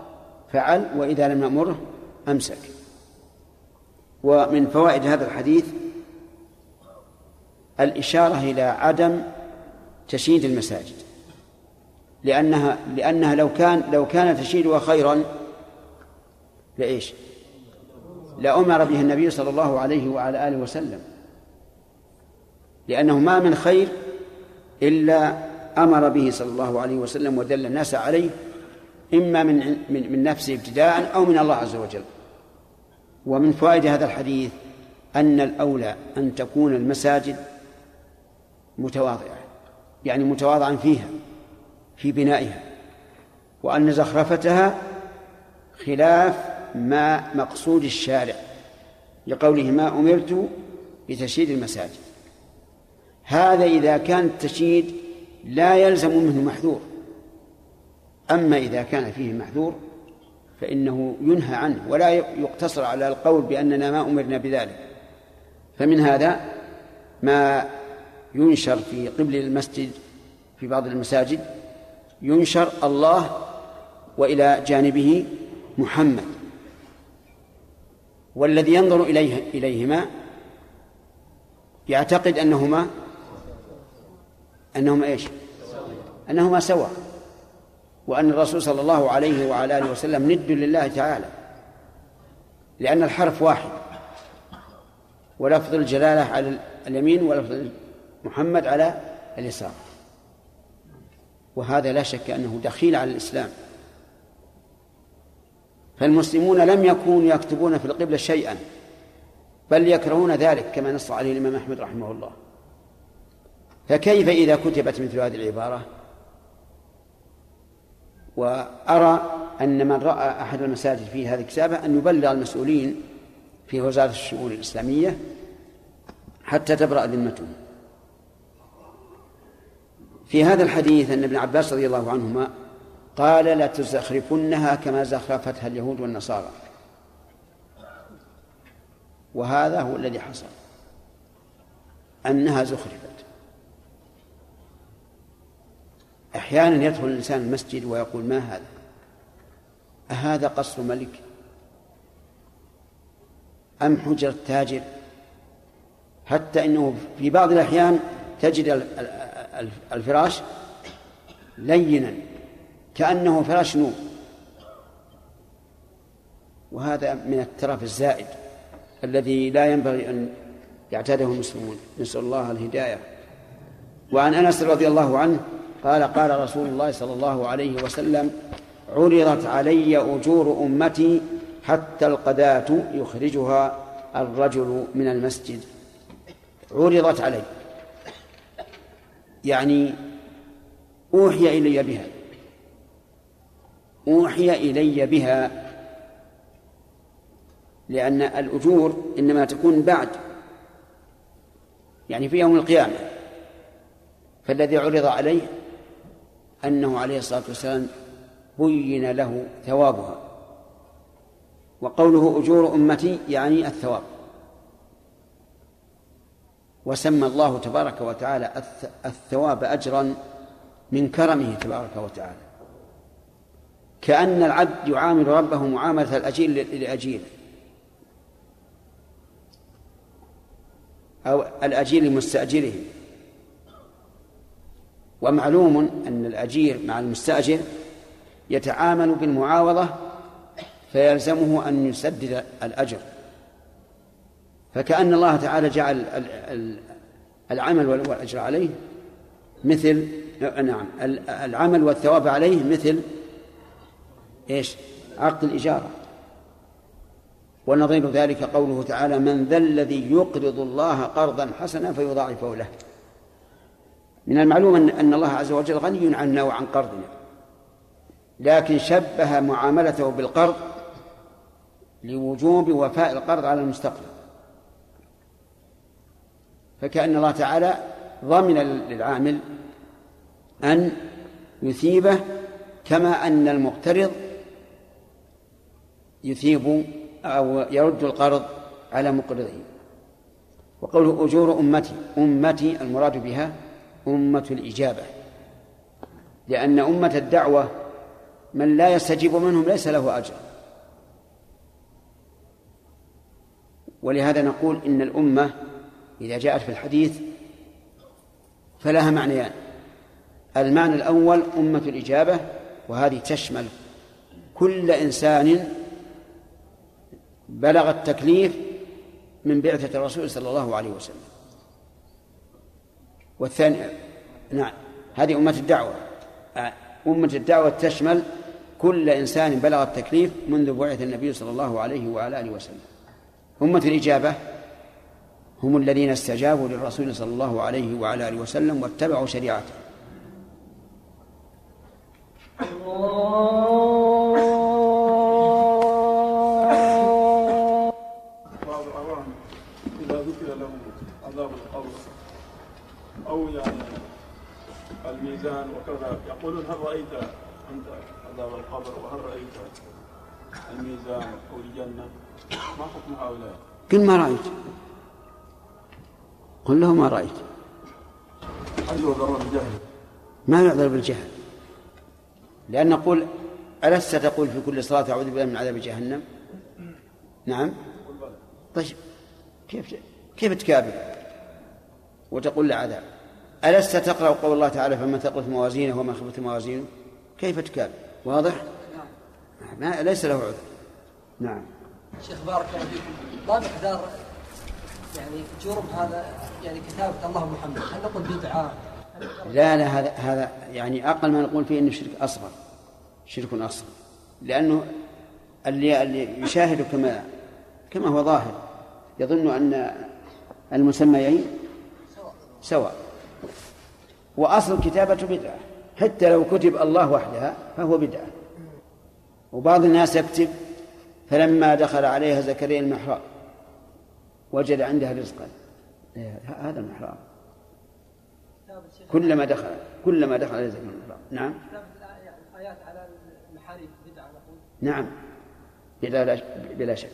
فعل وإذا لم يأمره أمسك. ومن فوائد هذا الحديث الإشارة إلى عدم تشييد المساجد. لأنها لأنها لو كان لو كان تشييدها خيرا لإيش؟ لأمر به النبي صلى الله عليه وعلى آله وسلم. لأنه ما من خير إلا أمر به صلى الله عليه وسلم ودل الناس عليه إما من من من نفسه ابتداء أو من الله عز وجل. ومن فوائد هذا الحديث أن الأولى أن تكون المساجد متواضعة يعني متواضعا فيها في بنائها وأن زخرفتها خلاف ما مقصود الشارع لقوله ما أمرت بتشييد المساجد. هذا إذا كان التشييد لا يلزم منه محذور. أما إذا كان فيه محذور فإنه ينهى عنه ولا يقتصر على القول بأننا ما أمرنا بذلك. فمن هذا ما ينشر في قبل المسجد في بعض المساجد ينشر الله وإلى جانبه محمد. والذي ينظر إليه إليهما يعتقد أنهما أنهما إيش؟ أنهما سواء. وأن الرسول صلى الله عليه وعلى آله وسلم ند لله تعالى لأن الحرف واحد. ولفظ الجلالة على اليمين ولفظ محمد على اليسار. وهذا لا شك أنه دخيل على الإسلام. فالمسلمون لم يكونوا يكتبون في القبلة شيئا بل يكرهون ذلك كما نص عليه الإمام أحمد رحمه الله. فكيف إذا كتبت مثل هذه العبارة؟ وأرى أن من رأى أحد المساجد في هذه الكتابة أن يبلغ المسؤولين في وزارة الشؤون الإسلامية حتى تبرأ ذمتهم في هذا الحديث أن ابن عباس رضي الله عنهما قال لا تزخرفنها كما زخرفتها اليهود والنصارى. وهذا هو الذي حصل أنها زخرفت. أحيانا يدخل الإنسان المسجد ويقول ما هذا؟ أهذا قصر ملك؟ أم حجرة تاجر حتى أنه في بعض الأحيان تجد الفراش لينا كأنه فراش نوم وهذا من الترف الزائد الذي لا ينبغي أن يعتاده المسلمون. نسأل الله الهداية. وعن أنس رضي الله عنه قال قال رسول الله صلى الله عليه وسلم عرضت علي أجور أمتي حتى القذاة يخرجها الرجل من المسجد. عرضت علي. يعني أوحي إلي بها. أوحي إلي بها لأن الأجور إنما تكون بعد يعني في يوم القيامة. فالذي عرض عليه أنه عليه الصلاة والسلام بين له ثوابها. وقوله أجور أمتي يعني الثواب. وسمى الله تبارك وتعالى الثواب أجرا من كرمه تبارك وتعالى. كأن العبد يعامل ربه معاملة الأجير لأجيره أو الأجير لمستأجره ومعلوم أن الأجير مع المستأجر يتعامل بالمعاوضة فيلزمه أن يسدد الأجر. فكأن الله تعالى جعل العمل والأجر عليه مثل نعم العمل والثواب عليه مثل إيش؟ عقد الإجارة. ونظير ذلك قوله تعالى من ذا الذي يقرض الله قرضا حسنا فيضاعفه له. من المعلوم أن الله عز وجل غني عنا وعن قرضنا لكن شبه معاملته بالقرض لوجوب وفاء القرض على المستقبل. فكأن الله تعالى ضمن للعامل أن يثيبه كما أن المقترض يثيب أو يرد القرض على مقرضه وقوله أجور أمتي أمتي المراد بها أمة الإجابة. لأن أمة الدعوة من لا يستجيب منهم ليس له أجر. ولهذا نقول إن الأمة إذا جاءت في الحديث فلها معنيان. المعنى الأول أمة الإجابة وهذه تشمل كل إنسان بلغ التكليف من بعثة الرسول صلى الله عليه وسلم. والثاني نعم. هذه أمة الدعوة. أمة الدعوة تشمل كل إنسان بلغ التكليف منذ بعث النبي صلى الله عليه وعلى آله وسلم. أمة الإجابة. هم الذين استجابوا للرسول صلى الله عليه وعلى آله وسلم واتبعوا شريعته. بعض الأوان إذا ذكر لهم عذاب القبر أو يعني الميزان وكذا. يقولون هل رأيت أنت عذاب القبر وهل رأيت الميزان أو الجنة؟ ما حكم هؤلاء؟ قل ما رأيت. قل له ما رأيت. هل يعذرون بالجهل؟ ما يعذر بالجهل؟ لأن نقول ألست تقول في كل صلاة أعوذ بالله من عذاب جهنم؟ نعم. طيب كيف كيف تكابر وتقول له عذاب؟ ألست تقرأ قول الله تعالى فمن ثقلت موازينه ومن خفت موازينه؟ كيف تكابر واضح؟ ما ليس له عذر. نعم. شيخ بارك الله فيكم. ما مقدار. يعني جرم هذا يعني كتابة الله محمد. هل نقول بدعة؟ لا لا هذا هذا يعني أقل ما نقول فيه إنه شرك أصغر. شرك أصغر. لأنه اللي اللي يشاهد كما كما هو ظاهر. يظن أن المسميين سواء. وأصل الكتابة بدعة. حتى لو كتب الله وحدها فهو بدعة. وبعض الناس يكتب فلما دخل عليها زكريا المحراب وجد عندها رزقا. هذا المحراب. كلما دخل كلما دخل عليه زكريا المحراب. نعم. الآيات على المحاريب بدعة نعم. بلا بلا شك.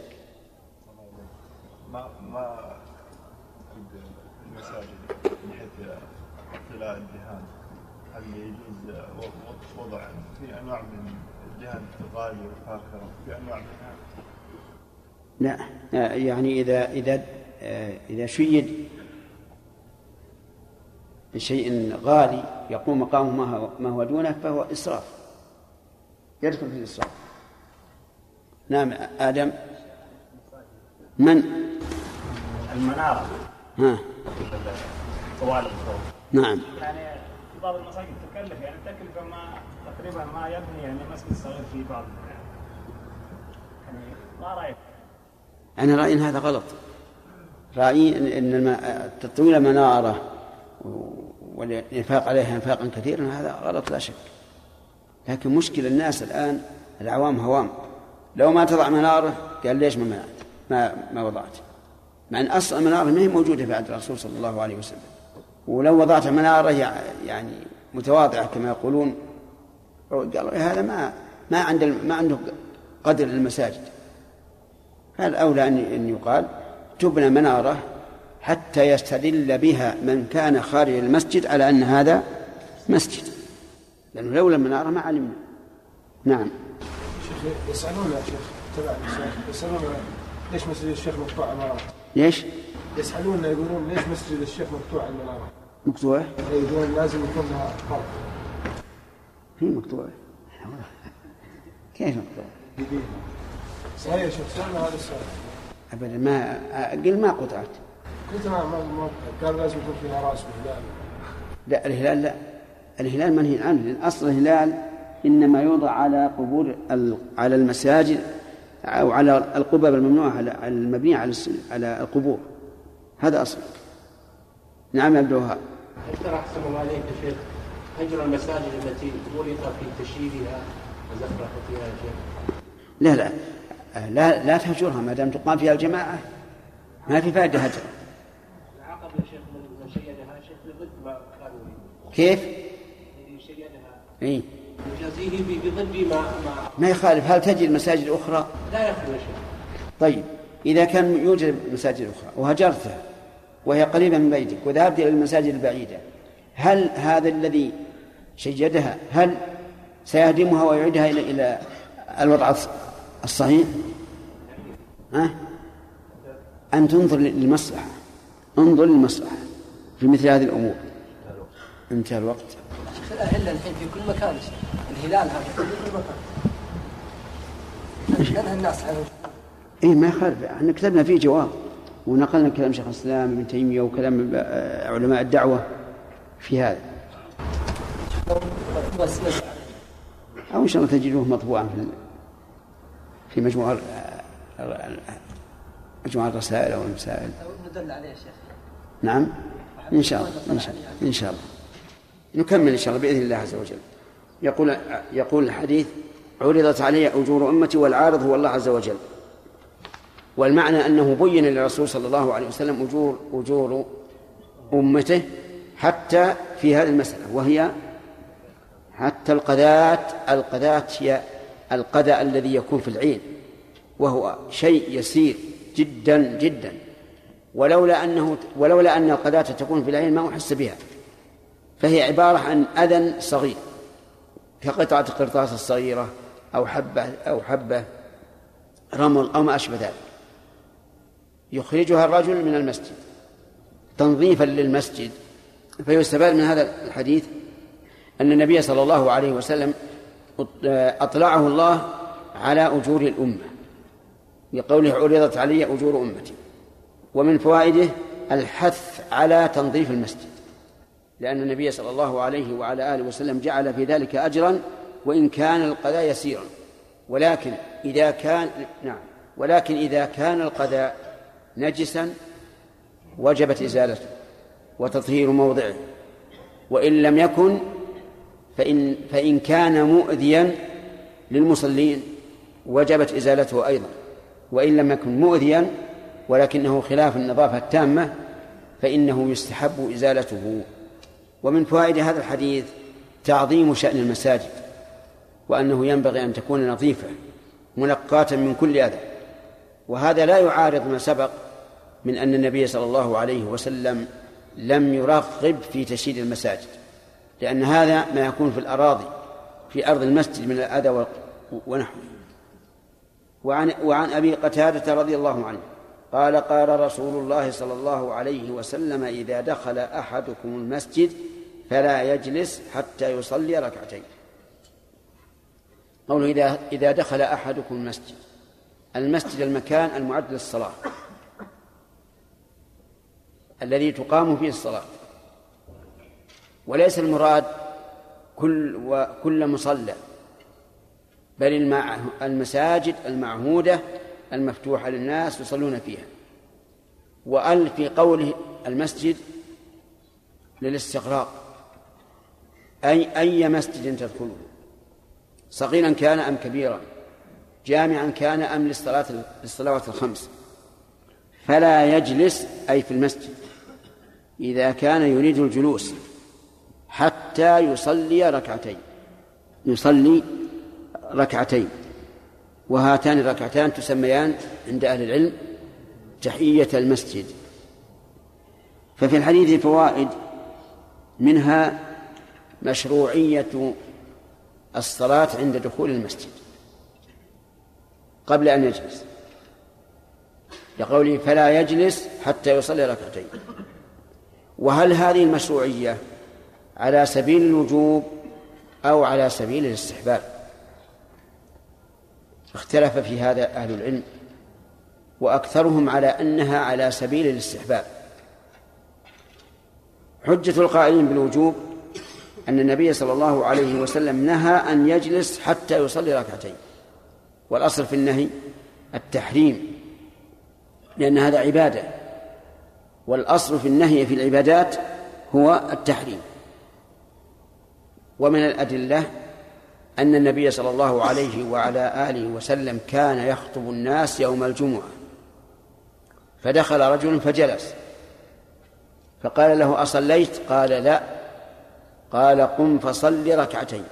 ما ما المساجد من حيث اطلاع الدهان هل يجوز وضع في أنواع من الدهان الغالي والفاخره في أنواع منها لا يعني إذا إذا آه، إذا شيد بشيء غالي يقوم مقامه ما هو, ما هو دونه فهو إسراف. يدخل في الإسراف. نعم آدم. من؟ المنارة ها. طوال الخوف نعم. يعني بعض المساجد تكلف يعني تكلفة ما تقريبا ما يبني يعني مسجد صغير في بعض يعني. ما رأيك؟ أنا رأيي أن هذا غلط. أن الم- تطويل منارة والإنفاق عليها إنفاقا كثيرا هذا غلط لا شك. لكن مشكلة الناس الآن العوام هوام. لو ما تضع منارة قال ليش ما منعت ما ما وضعت؟ مع أن أصل المنارة ما هي موجودة في عهد الرسول صلى الله عليه وسلم. ولو وضعت منارة يع- يعني متواضعة كما يقولون قالوا هذا ما ما عنده ما عنده قدر للمساجد فالأولى أن أن يقال تبنى منارة حتى يستدل بها من كان خارج المسجد على أن هذا مسجد لأنه لولا المنارة ما علمنا نعم شيخ يسألون يا شيخ تبع الشيخ يسألون ليش مسجد الشيخ مقطوع عمارات؟ ليش؟ يسألون يقولون ليش مسجد الشيخ مقطوع المنارة؟ مقطوع؟ يقولون لازم يكون لها فرق. في مقطوع. كيف مقطوع؟ صحيح شيخ سألنا هذا السؤال. أبدا ما أقل ما قطعت. قلت ما ما قال لازم يكون فيها رأس وهلال لا الهلال لا. الهلال منهي عنه لأن أصل الهلال إنما يوضع على قبور على المساجد أو على القبب الممنوعة على على المبنية على على القبور. هذا أصل. نعم يا عبد الوهاب. ترى أحسن الله عليك يا شيخ هجر المساجد التي ولط في تشييدها وزخرفتها يا شيخ. لا لا لا لا تهجرها ما دام تقام فيها الجماعة. ما في فائدة هجر. العقب يا شيخ من شيدها شيخ ضد ما قالوا لي كيف؟ الذي شيدها إيه. يجازيه بضد ما ما ما يخالف. هل تجد مساجد أخرى؟ لا يخلو يا شيخ. طيب إذا كان يوجد مساجد أخرى وهجرتها وهي قريبة من بيتك وذهبت إلى المساجد البعيدة. هل هذا الذي شيدها هل سيهدمها ويعيدها إلى إلى الوضع الص- الصحيح؟ ها؟ أن تنظر للمصلحة. انظر للمصلحة في مثل هذه الأمور. انتهى الوقت. شيخ الأهلة الحين في كل مكان الهلال هذا في كل مكان. ننهى الناس عن إيه ما يخالف. إحنا كتبنا فيه جواب. ونقلنا كلام شيخ الإسلام ابن تيمية وكلام آه، علماء الدعوة في هذا. أو إن شاء الله تجدوه مطبوعا في في مجموعة ال- مجموعة الرسائل أو المسائل. ندل عليه يا شيخ. نعم؟ إن شاء الله إن شاء الله إن شاء الله. نكمل إن شاء الله بإذن الله عز وجل. يقول يقول الحديث عرضت علي أجور أمتي والعارض هو الله عز وجل. والمعنى أنه بين للرسول صلى الله عليه وسلم أجور أجور أمته حتى في هذه المسألة وهي حتى القذات القذات هي القذى الذي يكون في العين وهو شيء يسير جدا جدا. ولولا أنه ولولا أن القذاة تكون في العين ما أحس بها. فهي عبارة عن أذى صغير كقطعة القرطاس الصغيرة أو حبة أو حبة رمل أو ما أشبه ذلك. يخرجها الرجل من المسجد تنظيفا للمسجد. فيستفاد من هذا الحديث أن النبي صلى الله عليه وسلم أطلعه الله على أجور الأمة بقوله عرضت علي أجور أمتي. ومن فوائده الحث على تنظيف المسجد لأن النبي صلى الله عليه وعلى آله وسلم جعل في ذلك أجرا وإن كان القضاء يسيرا. ولكن إذا كان نعم ولكن إذا كان القضاء نجسا وجبت إزالته وتطهير موضعه. وإن لم يكن فإن فإن كان مؤذيا للمصلين وجبت إزالته أيضا. وإن لم يكن مؤذيا ولكنه خلاف النظافة التامة فإنه يستحب إزالته. ومن فوائد هذا الحديث تعظيم شأن المساجد وأنه ينبغي أن تكون نظيفة منقاة من كل أذى. وهذا لا يعارض ما سبق من أن النبي صلى الله عليه وسلم لم يرغب في تشييد المساجد لأن هذا ما يكون في الأراضي في أرض المسجد من الأذى ونحوه. وعن, وعن أبي قتادة رضي الله عنه قال قال رسول الله صلى الله عليه وسلم إذا دخل أحدكم المسجد فلا يجلس حتى يصلي ركعتين. قوله إذا إذا دخل أحدكم المسجد. المسجد المكان المعد للصلاة الذي تقام فيه الصلاة وليس المراد كل وكل مصلى بل. المساجد المعهودة المفتوحة للناس يصلون فيها وأل في قوله المسجد للاستغراق أي أي مسجد تدخله صغيرا كان أم كبيرا جامعا كان أم للصلاة للصلوات الخمس. فلا يجلس أي في المسجد إذا كان يريد الجلوس حتى يصلي ركعتين. يصلي ركعتين. وهاتان الركعتان تسميان عند أهل العلم تحية المسجد. ففي الحديث فوائد منها مشروعية الصلاة عند دخول المسجد. قبل أن يجلس. لقوله فلا يجلس حتى يصلي ركعتين. وهل هذه المشروعية على سبيل الوجوب أو على سبيل الاستحباب؟ اختلف في هذا أهل العلم وأكثرهم على أنها على سبيل الاستحباب. حجة القائلين بالوجوب أن النبي صلى الله عليه وسلم نهى أن يجلس حتى يصلي ركعتين. والأصل في النهي التحريم لأن هذا عبادة. والأصل في النهي في العبادات هو التحريم. ومن الأدلة أن النبي صلى الله عليه وعلى آله وسلم كان يخطب الناس يوم الجمعة. فدخل رجل فجلس. فقال له أصليت؟ قال لا. قال قم فصل ركعتين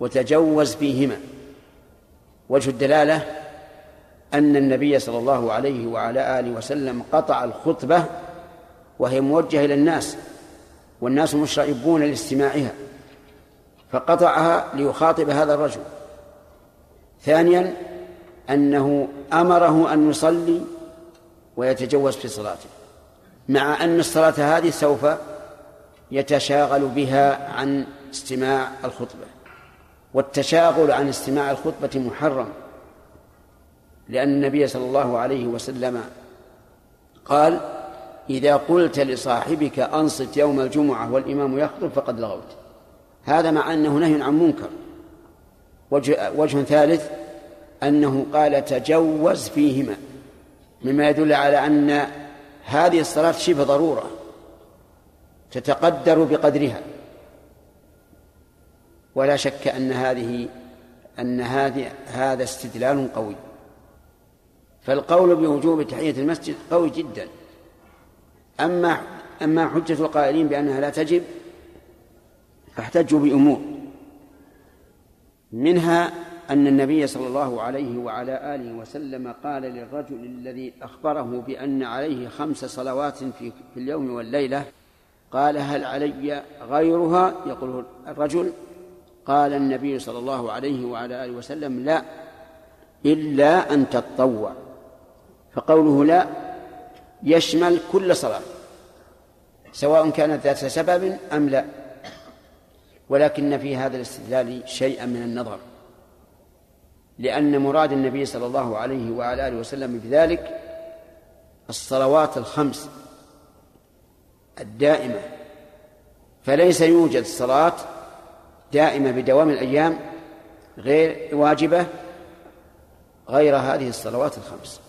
وتجوز فيهما. وجه الدلالة أن النبي صلى الله عليه وعلى آله وسلم قطع الخطبة وهي موجهة إلى الناس والناس مشرئبون لاستماعها فقطعها ليخاطب هذا الرجل. ثانيا أنه أمره أن يصلي ويتجوز في صلاته مع أن الصلاة هذه سوف يتشاغل بها عن استماع الخطبة. والتشاغل عن استماع الخطبة محرم لأن النبي صلى الله عليه وسلم قال إذا قلت لصاحبك أنصت يوم الجمعة والإمام يخطب فقد لغوت هذا مع أنه نهي عن منكر. وجه, وجه ثالث أنه قال تجوز فيهما مما يدل على أن هذه الصلاة شبه ضرورة تتقدر بقدرها. ولا شك أن هذه أن هذه هذا استدلال قوي. فالقول بوجوب تحية المسجد قوي جدا. أما أما حجة القائلين بأنها لا تجب فاحتجوا بأمور. منها أن النبي صلى الله عليه وعلى آله وسلم قال للرجل الذي أخبره بأن عليه خمس صلوات في, في اليوم والليلة قال هل علي غيرها؟ يقول الرجل قال النبي صلى الله عليه وعلى آله وسلم لا إلا أن تتطوع فقوله لا يشمل كل صلاة سواء كانت ذات سبب أم لا. ولكن في هذا الاستدلال شيئا من النظر لأن مراد النبي صلى الله عليه وعلى آله وسلم بذلك الصلوات الخمس الدائمة. فليس يوجد صلاة دائمة بدوام الأيام غير واجبة غير هذه الصلوات الخمس.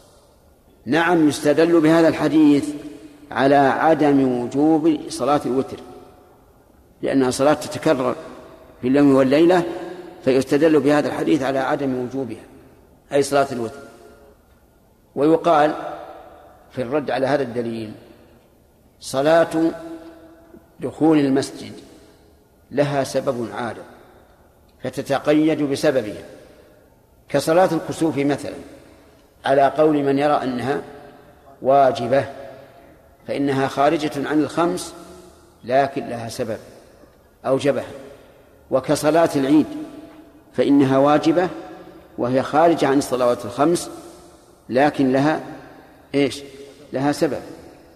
نعم يستدل بهذا الحديث على عدم وجوب صلاة الوتر لأنها صلاة تتكرر في اليوم والليلة فيستدل بهذا الحديث على عدم وجوبها أي صلاة الوتر. ويقال في الرد على هذا الدليل صلاة دخول المسجد لها سبب عارض فتتقيد بسببها. كصلاة الكسوف مثلا على قول من يرى أنها واجبة فإنها خارجة عن الخمس لكن لها سبب أوجبها. وكصلاة العيد فإنها واجبة وهي خارجة عن الصلوات الخمس لكن لها إيش؟ لها سبب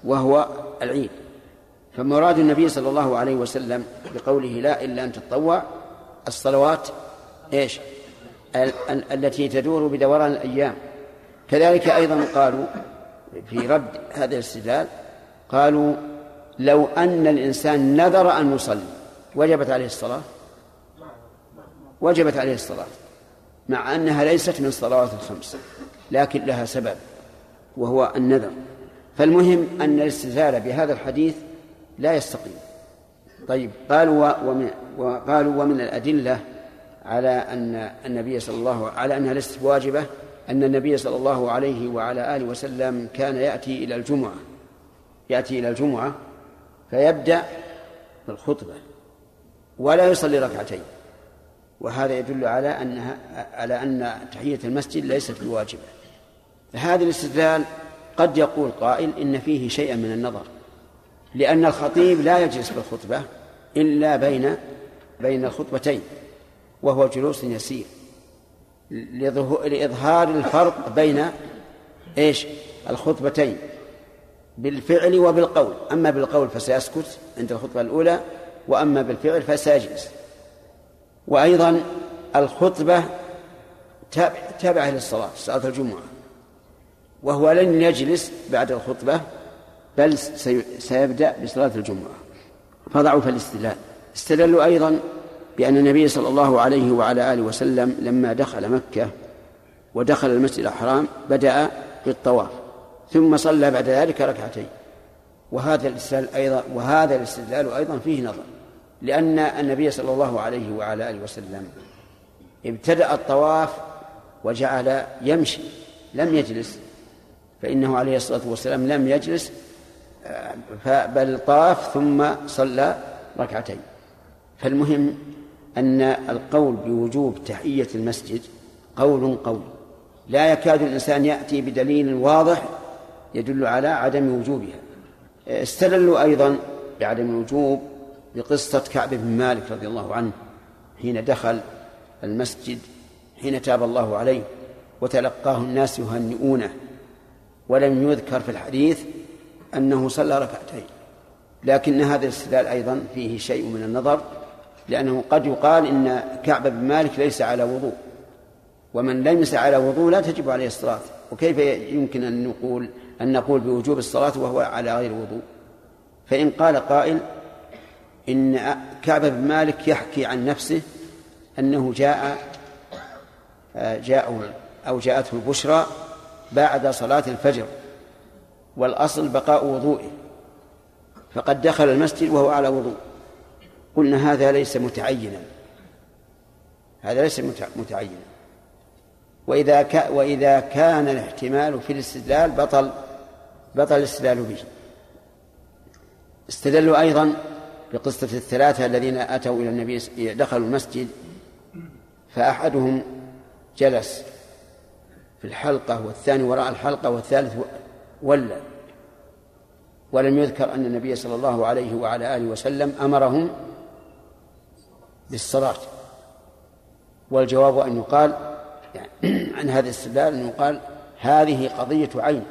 وهو العيد. فمراد النبي صلى الله عليه وسلم بقوله لا إلا أن تتطوع الصلوات إيش؟ ال- ال- التي تدور بدوران الأيام. كذلك أيضا قالوا في رد هذا الاستدلال قالوا لو أن الإنسان نذر أن يصلي وجبت عليه الصلاة؟ وجبت عليه الصلاة مع أنها ليست من الصلوات الخمس لكن لها سبب وهو النذر. فالمهم أن الاستدلال بهذا الحديث لا يستقيم. طيب قالوا ومن وقالوا ومن الأدلة على أن النبي صلى الله على أنها ليست واجبة أن النبي صلى الله عليه وعلى آله وسلم كان يأتي إلى الجمعة. يأتي إلى الجمعة فيبدأ بالخطبة ولا يصلي ركعتين. وهذا يدل على أنها على أن تحية المسجد ليست بواجبة. فهذا الاستدلال قد يقول قائل إن فيه شيئا من النظر. لأن الخطيب لا يجلس بالخطبة إلا بين بين الخطبتين وهو جلوس يسير. لإظهار الفرق بين إيش؟ الخطبتين بالفعل وبالقول. أما بالقول فسيسكت عند الخطبة الأولى وأما بالفعل فسيجلس. وأيضا الخطبة تابعة للصلاة صلاة الجمعة وهو لن يجلس بعد الخطبة بل سيبدأ بصلاة الجمعة. فضعوا الاستدلال استدلوا أيضا بأن النبي صلى الله عليه وعلى آله وسلم لما دخل مكة ودخل المسجد الحرام بدأ بالطواف ثم صلى بعد ذلك ركعتين. وهذا الاستدلال أيضا وهذا الاستدلال أيضا فيه نظر لأن النبي صلى الله عليه وعلى آله وسلم ابتدأ الطواف وجعل يمشي لم يجلس فإنه عليه الصلاة والسلام لم يجلس بل طاف ثم صلى ركعتين. فالمهم أن القول بوجوب تحية المسجد قول قول. لا يكاد الإنسان يأتي بدليل واضح يدل على عدم وجوبها. استدلوا أيضا بعدم الوجوب بقصة كعب بن مالك رضي الله عنه حين دخل المسجد حين تاب الله عليه وتلقاه الناس يهنئونه. ولم يذكر في الحديث أنه صلى ركعتين لكن هذا الاستدلال أيضا فيه شيء من النظر لأنه قد يقال إن كعب بن مالك ليس على وضوء ومن ليس على وضوء لا تجب عليه الصلاة. وكيف يمكن أن نقول أن نقول بوجوب الصلاة وهو على غير وضوء؟ فإن قال قائل إن كعب بن مالك يحكي عن نفسه أنه جاء جاء أو جاءته البشرى بعد صلاة الفجر. والأصل بقاء وضوئه. فقد دخل المسجد وهو على وضوء. قلنا هذا ليس متعينا. هذا ليس متعينا. وإذا وإذا كان الاحتمال في الاستدلال بطل بطل الاستدلال به. استدلوا أيضا بقصة الثلاثة الذين أتوا إلى النبي دخلوا المسجد فأحدهم جلس في الحلقة والثاني وراء الحلقة والثالث ولى ولم يذكر أن النبي صلى الله عليه وعلى آله وسلم أمرهم بالصلاة. والجواب أن يقال يعني عن هذا الاستدلال أن يقال هذه قضية عين.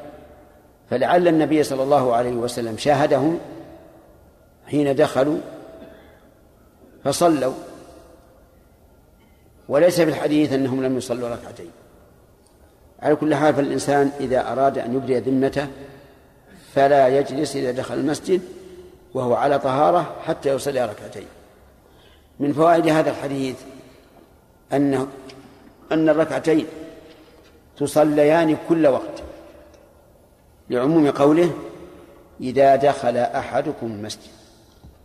فلعل النبي صلى الله عليه وسلم شاهدهم حين دخلوا فصلوا. وليس في الحديث أنهم لم يصلوا ركعتين. على كل حال فالإنسان إذا أراد أن يبدي ذمته فلا يجلس إذا دخل المسجد وهو على طهارة حتى يصلي ركعتين. من فوائد هذا الحديث أن أن الركعتين تصليان كل وقت. لعموم قوله إذا دخل أحدكم المسجد.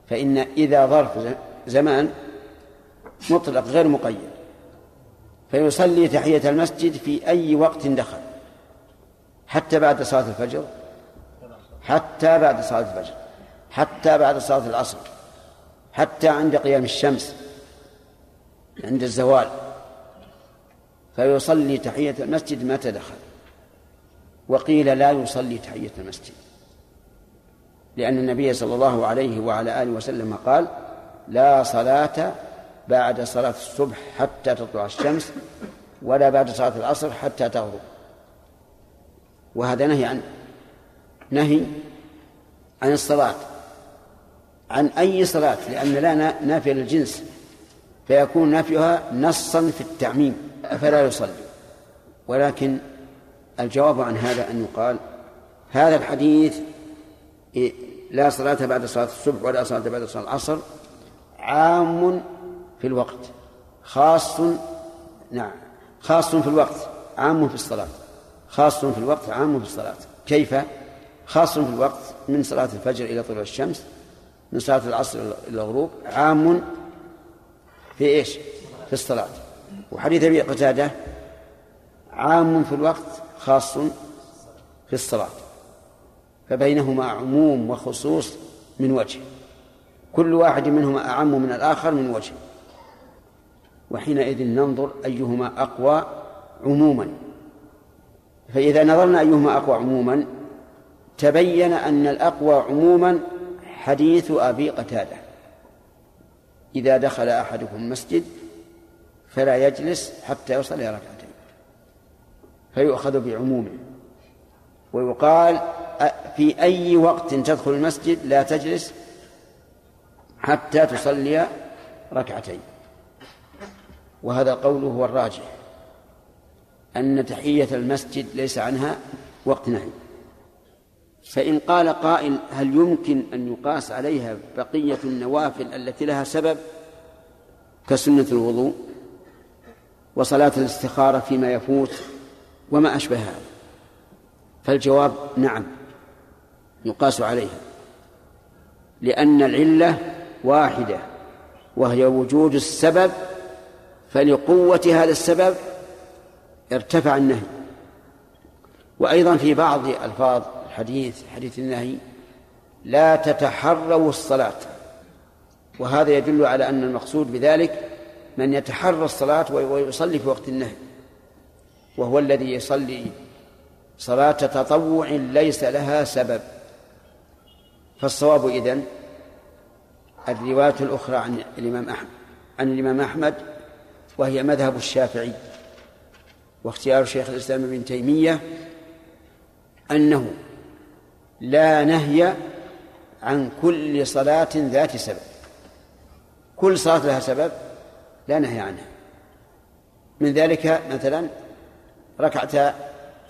فإن إذا ظرف زمان مطلق غير مقيد. فيصلي تحية المسجد في أي وقت دخل. حتى بعد صلاة الفجر. حتى بعد صلاة الفجر. حتى بعد صلاة العصر. حتى عند قيام الشمس. عند الزوال. فيصلي تحية المسجد متى دخل. وقيل لا يصلي تحية المسجد. لأن النبي صلى الله عليه وعلى آله وسلم قال لا صلاة بعد صلاة الصبح حتى تطلع الشمس ولا بعد صلاة العصر حتى تغرب. وهذا نهي عن نهي عن الصلاة. عن أي صلاة؟ لأن لا نافية للجنس. فيكون نفيها نصا في التعميم فلا يصلي. ولكن الجواب عن هذا أن يقال هذا الحديث لا صلاة بعد صلاة الصبح ولا صلاة بعد صلاة العصر عام في الوقت. خاص نعم خاص في الوقت عام في الصلاة. خاص في الوقت عام في الصلاة. كيف؟ خاص في الوقت من صلاة الفجر إلى طلوع الشمس من صلاة العصر إلى الغروب عام في إيش؟ في الصلاة. وحديث أبي قتادة عام في الوقت خاص في الصلاة. فبينهما عموم وخصوص من وجه. كل واحد منهما أعم من الآخر من وجه. وحينئذ ننظر أيهما أقوى عموما. فإذا نظرنا أيهما أقوى عموما تبين أن الأقوى عموما حديث أبي قتادة. إذا دخل أحدكم مسجد فلا يجلس حتى يصلي ركعتين فيؤخذ بعمومه. ويقال في أي وقت تدخل المسجد لا تجلس حتى تصلي ركعتين. وهذا قوله هو الراجح أن تحية المسجد ليس عنها وقت نهي. فإن قال قائل هل يمكن أن يقاس عليها بقية النوافل التي لها سبب؟ كسنة الوضوء وصلاة الاستخارة فيما يفوت وما أشبه هذا فالجواب نعم يقاس عليها لأن العلة واحدة وهي وجود السبب فلقوة هذا السبب ارتفع النهي. وأيضا في بعض ألفاظ الحديث حديث النهي لا تتحروا الصلاة. وهذا يدل على أن المقصود بذلك من يتحرى الصلاة ويصلي في وقت النهي. وهو الذي يصلي صلاة تطوع ليس لها سبب. فالصواب إذن الرواية الأخرى عن الإمام أحمد عن الإمام أحمد وهي مذهب الشافعي واختيار شيخ الإسلام ابن تيمية أنه لا نهي عن كل صلاة ذات سبب. كل صلاة لها سبب لا نهي عنها. من ذلك مثلا ركعة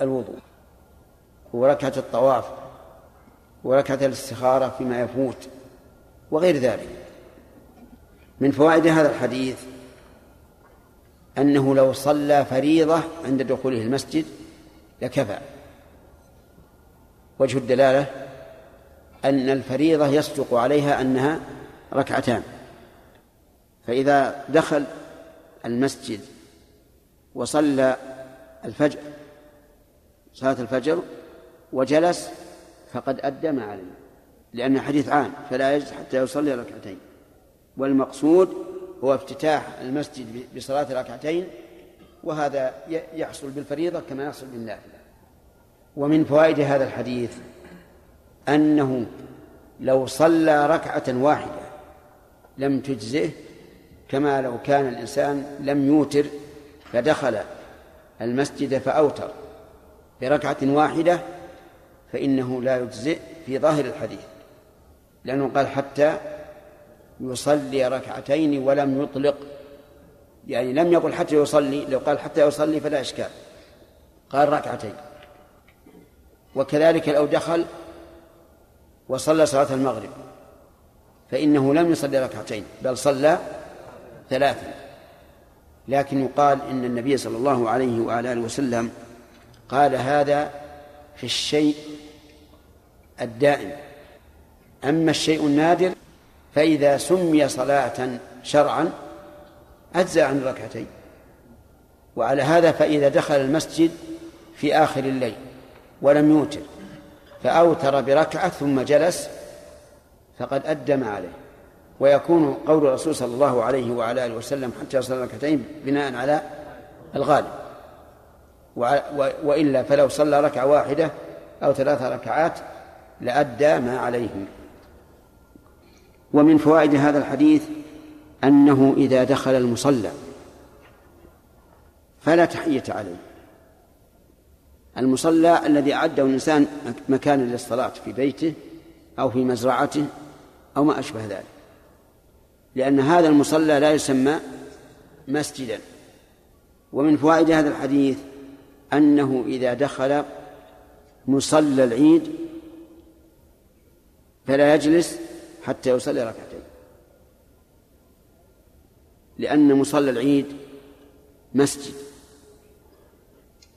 الوضوء وركعة الطواف وركعة الاستخارة فيما يفوت وغير ذلك. من فوائد هذا الحديث أنه لو صلى فريضة عند دخوله المسجد لكفى. وجه الدلالة أن الفريضة يصدق عليها أنها ركعتان. فإذا دخل المسجد وصلى الفجر صلاة الفجر وجلس فقد أدى ما عليه لأن حديث عام فلا يجلس حتى يصلي ركعتين. والمقصود هو افتتاح المسجد بصلاة ركعتين وهذا يحصل بالفريضة كما يحصل بالنافلة. ومن فوائد هذا الحديث أنه لو صلى ركعة واحدة لم تجزئه كما لو كان الإنسان لم يوتر فدخل المسجد فأوتر بركعة واحدة فإنه لا يجزئ في ظاهر الحديث لأنه قال حتى يصلي ركعتين ولم يطلق يعني لم يقل حتى يصلي لو قال حتى يصلي فلا إشكال قال ركعتين. وكذلك لو دخل وصلى صلاة المغرب فإنه لم يصلي ركعتين بل صلى ثلاثا. لكن يقال إن النبي صلى الله عليه وعلى آله وسلم قال هذا في الشيء الدائم. أما الشيء النادر فإذا سمي صلاة شرعا أجزى عن الركعتين. وعلى هذا فإذا دخل المسجد في آخر الليل ولم يوتر فأوتر بركعة ثم جلس فقد أدى ما عليه. ويكون قول الرسول صلى الله عليه وعلى آله وسلم حتى يصلي ركعتين بناء على الغالب. وإلا فلو صلى ركعة واحدة أو ثلاث ركعات لأدى ما عليه. ومن فوائد هذا الحديث أنه إذا دخل المصلى فلا تحية عليه. المصلى الذي أعده الإنسان مكانا للصلاة في بيته أو في مزرعته أو ما أشبه ذلك. لأن هذا المصلى لا يسمى مسجدا. ومن فوائد هذا الحديث أنه إذا دخل مصلى العيد فلا يجلس حتى يصلي ركعتين. لأن مصلى العيد مسجد.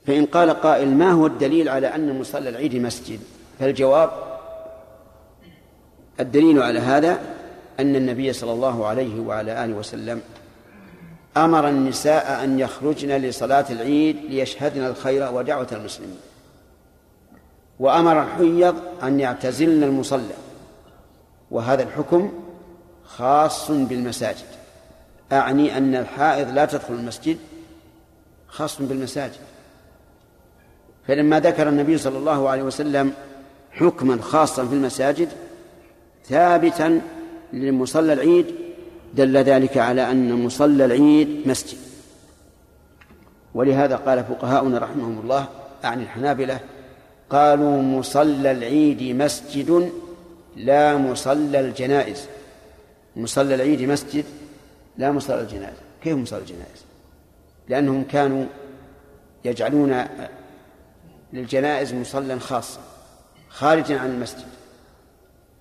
فإن قال قائل ما هو الدليل على أن مصلى العيد مسجد؟ فالجواب الدليل على هذا أن النبي صلى الله عليه وعلى آله وسلم أمر النساء أن يخرجن لصلاة العيد ليشهدن الخير ودعوة المسلمين. وأمر الحيض أن يعتزلن المصلى. وهذا الحكم خاص بالمساجد. أعني أن الحائض لا تدخل المسجد خاص بالمساجد. فلما ذكر النبي صلى الله عليه وسلم حكما خاصا في المساجد ثابتا لمصلى العيد دل ذلك على أن مصلى العيد مسجد. ولهذا قال فقهاؤنا رحمهم الله أعني الحنابلة قالوا مصلى العيد مسجد لا مصلى الجنائز. مصلى العيد مسجد لا مصلى الجنائز. كيف مصلى الجنائز؟ لأنهم كانوا يجعلون للجنائز مصلى خاصا خارجا عن المسجد.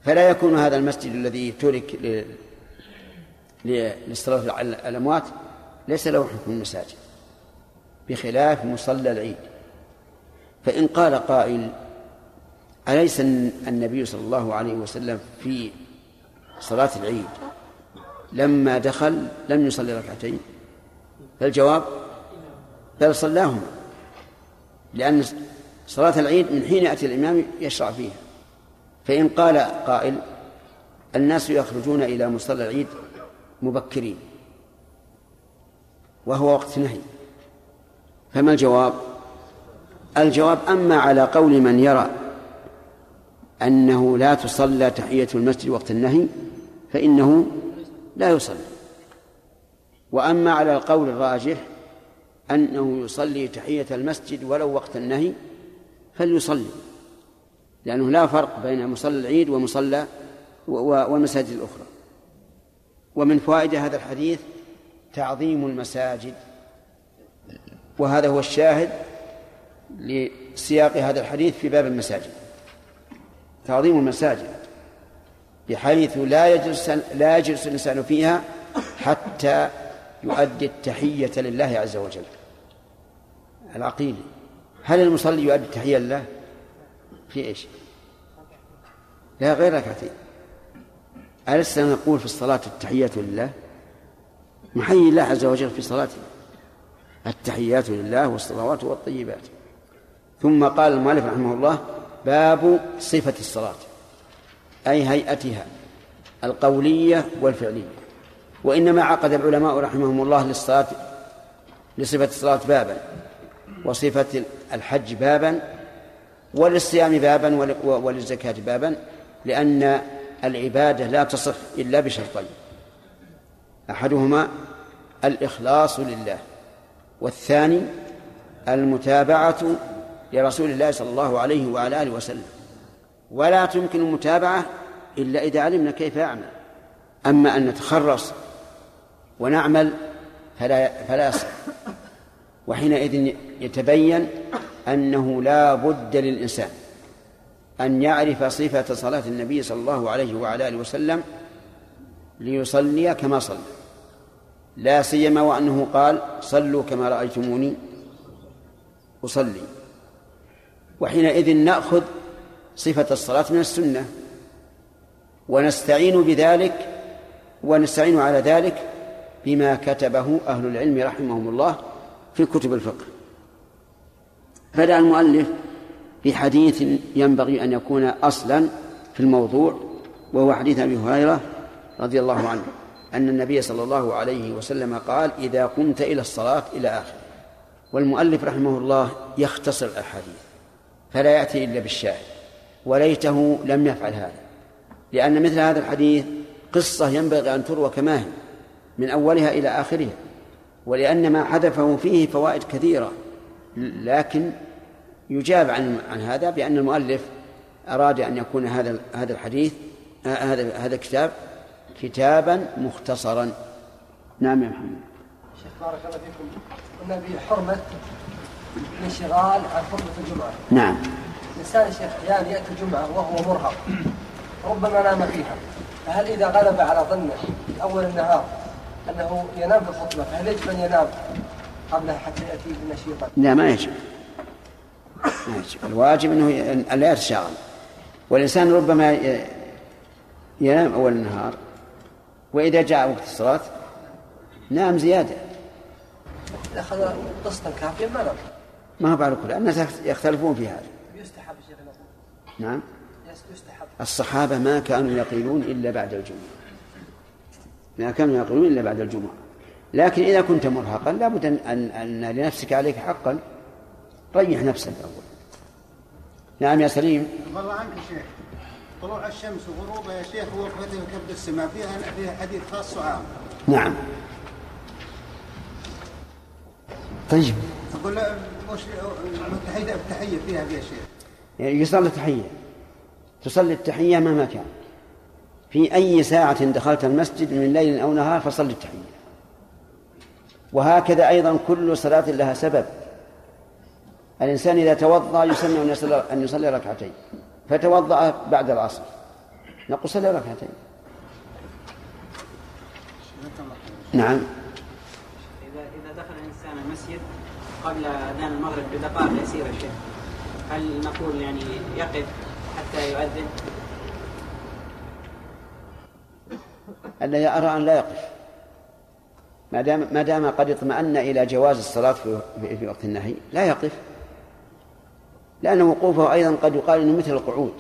فلا يكون هذا المسجد الذي ترك للصلاة على الأموات ليس له حكم المساجد بخلاف مصلى العيد. فإن قال قائل أليس النبي صلى الله عليه وسلم في صلاة العيد؟ لما دخل لم يصلي ركعتين. فالجواب بل صلاهما لأن صلاة العيد من حين يأتي الإمام يشرع فيها. فإن قال قائل الناس يخرجون إلى مصلى العيد مبكرين وهو وقت نهي. فما الجواب؟ الجواب أما على قول من يرى أنه لا تصلى تحية المسجد وقت النهي فإنه لا يصلي. وأما على القول الراجح أنه يصلي تحية المسجد ولو وقت النهي فليصلي لأنه لا فرق بين مصلى العيد ومصلى والمساجد الأخرى. ومن فوائد هذا الحديث تعظيم المساجد. وهذا هو الشاهد لسياق هذا الحديث في باب المساجد. تعظيم المساجد بحيث لا يجلس لا يجلس الإنسان فيها حتى يؤدي التحية لله عز وجل. العقيدة. هل المصلي يؤدي التحية لله؟ في إيش؟ لا غير ركعتين. ألسنا نقول في الصلاة التحيات لله؟ نحيي الله عز وجل في صلاته. التحيات لله والصلوات والطيبات. ثم قال المؤلف رحمه الله باب صفة الصلاة أي هيئتها القولية والفعلية. وإنما عقد العلماء رحمهم الله للصلاة لصفة الصلاة بابا وصفة الحج بابا وللصيام بابا وللزكاة بابا لأن العبادة لا تصح إلا بشرطين. أحدهما الإخلاص لله والثاني المتابعة لرسول الله صلى الله عليه وعلى آله وسلم. ولا تمكن المتابعة إلا إذا علمنا كيف يعمل. أما أن نتخرص ونعمل فلا فلا يصح. وحينئذ يتبين أنه لا بد للإنسان أن يعرف صفة صلاة النبي صلى الله عليه وعلى آله وسلم ليصلي كما صلى. لا سيما وأنه قال صلوا كما رأيتموني أصلي. وحينئذ نأخذ صفة الصلاة من السنة. ونستعين بذلك ونستعين على ذلك بما كتبه أهل العلم رحمهم الله في كتب الفقه. بدأ المؤلف بحديث ينبغي أن يكون أصلا في الموضوع وهو حديث أبي هريرة رضي الله عنه أن النبي صلى الله عليه وسلم قال إذا قمت إلى الصلاة إلى آخره. والمؤلف رحمه الله يختصر الأحاديث. فلا يأتي إلا بالشاهد. وليته لم يفعل هذا. لأن مثل هذا الحديث قصة ينبغي أن تروى كما هي من أولها إلى آخرها. ولأن ما حذفه فيه فوائد كثيرة. لكن يجاب عن عن هذا بأن المؤلف أراد أن يكون هذا هذا الحديث هذا هذا الكتاب كتابا مختصرا. نعم يا محمد. شيخ بارك الله فيكم. قلنا بحرمة الانشغال عن خطبة الجمعة. نعم. الإنسان يا شيخ أحيانا يأتي الجمعة وهو مرهق. ربما نام فيها. فهل إذا غلب على ظنه في أول النهار أنه ينام في الخطبة فهل يجب أن ينام قبلها حتى يأتي بنشيطا؟ لا ما يجب. ما يجب. الواجب أنه ي- لا يتشاغل والإنسان ربما ينام أول النهار وإذا جاء وقت الصلاة نام زيادة. أخذ قسطا كافيا ما نام. ما هو على كل الناس يختلفون في هذا. يستحب نعم. يستحب. الصحابة ما كانوا يقيلون إلا بعد الجمعة. ما كانوا يقيلون إلا بعد الجمعة. لكن إذا كنت مرهقا لابد أن, أن, أن لنفسك عليك حقا. ريح نفسك أول نعم يا سليم. والله عنك شيخ. طلوع الشمس وغروبها يا شيخ ووقفتها كبد السماء. فيها فيها حديث خاص وعام. نعم. طيب. أقول التحيه التحيه فيها يا شيخ. يصلي التحية تصلي التحية مهما كان. في أي ساعة دخلت المسجد من ليل أو نهار فصل التحية. وهكذا أيضا كل صلاة لها سبب. الإنسان إذا توضأ يسمى أن يصلي, أن يصلي ركعتين. فتوضأ بعد العصر. نقول صلي ركعتين. نعم إذا إذا دخل الإنسان المسجد قبل أذان المغرب بدقائق يسيرة شيخ. هل نقول يعني يقف حتى يؤذن؟ الذي أرى أن لا يقف. ما دام ما دام قد اطمأن إلى جواز الصلاة في, في, وقت النهي لا يقف. لأن وقوفه أيضا قد يقال إنه مثل القعود.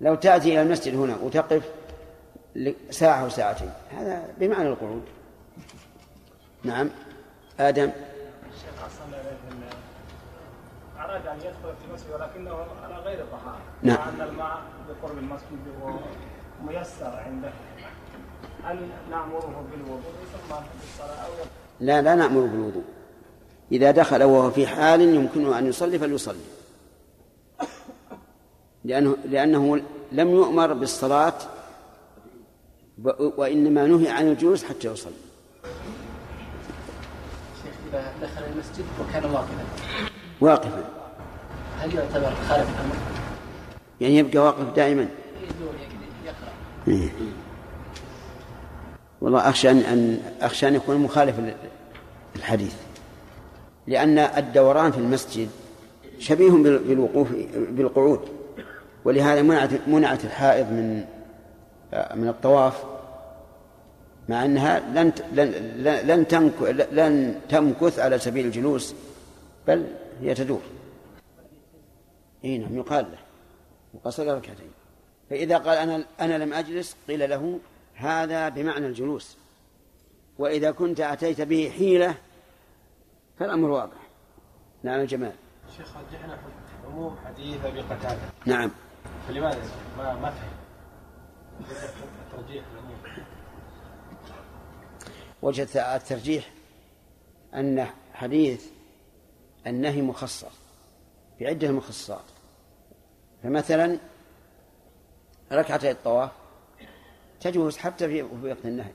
لو تأتي إلى المسجد هنا وتقف ساعة أو ساعتين هذا بمعنى القعود. نعم. آدم. أراد أن يدخل في المسجد ولكنه على غير طهارة. نعم. مع أن الماء بقرب المسجد وميسر عنده. هل نأمره بالوضوء ثم بالصلاة أو؟ لا لا نأمر بالوضوء. إذا دخل وهو في حال يمكنه أن يصلي فليصلي. لأنه لأنه لم يؤمر بالصلاة وإنما نهي عن الجلوس حتى يصلي. إذا دخل المسجد وكان واقفا. واقفا. هل يعتبر خالف الأمر؟ يعني يبقى واقف دائما؟ يدور يقرأ. إيه. والله أخشى أن أن أخشى أن يكون مخالف الحديث لأن الدوران في المسجد شبيه بال- بالوقوف بالقعود. ولهذا منعت منعت الحائض من من الطواف مع أنها لن لن لن لن تمك- لن تمكث على سبيل الجلوس بل هي تدور. إي نعم يقال له. وقصر ركعتين فإذا قال أنا أنا لم أجلس قيل له هذا بمعنى الجلوس. وإذا كنت أتيت به حيلة فالأمر واضح. نعم جمال شيخ رجحنا عموم حديث أبي قتادة؟ نعم. فلماذا ما ما فهم. ترجيح العموم وجه الترجيح أن حديث النهي مخصص بعدة مخصصات. فمثلا ركعتي الطواف تجوز حتى في وقت النهي.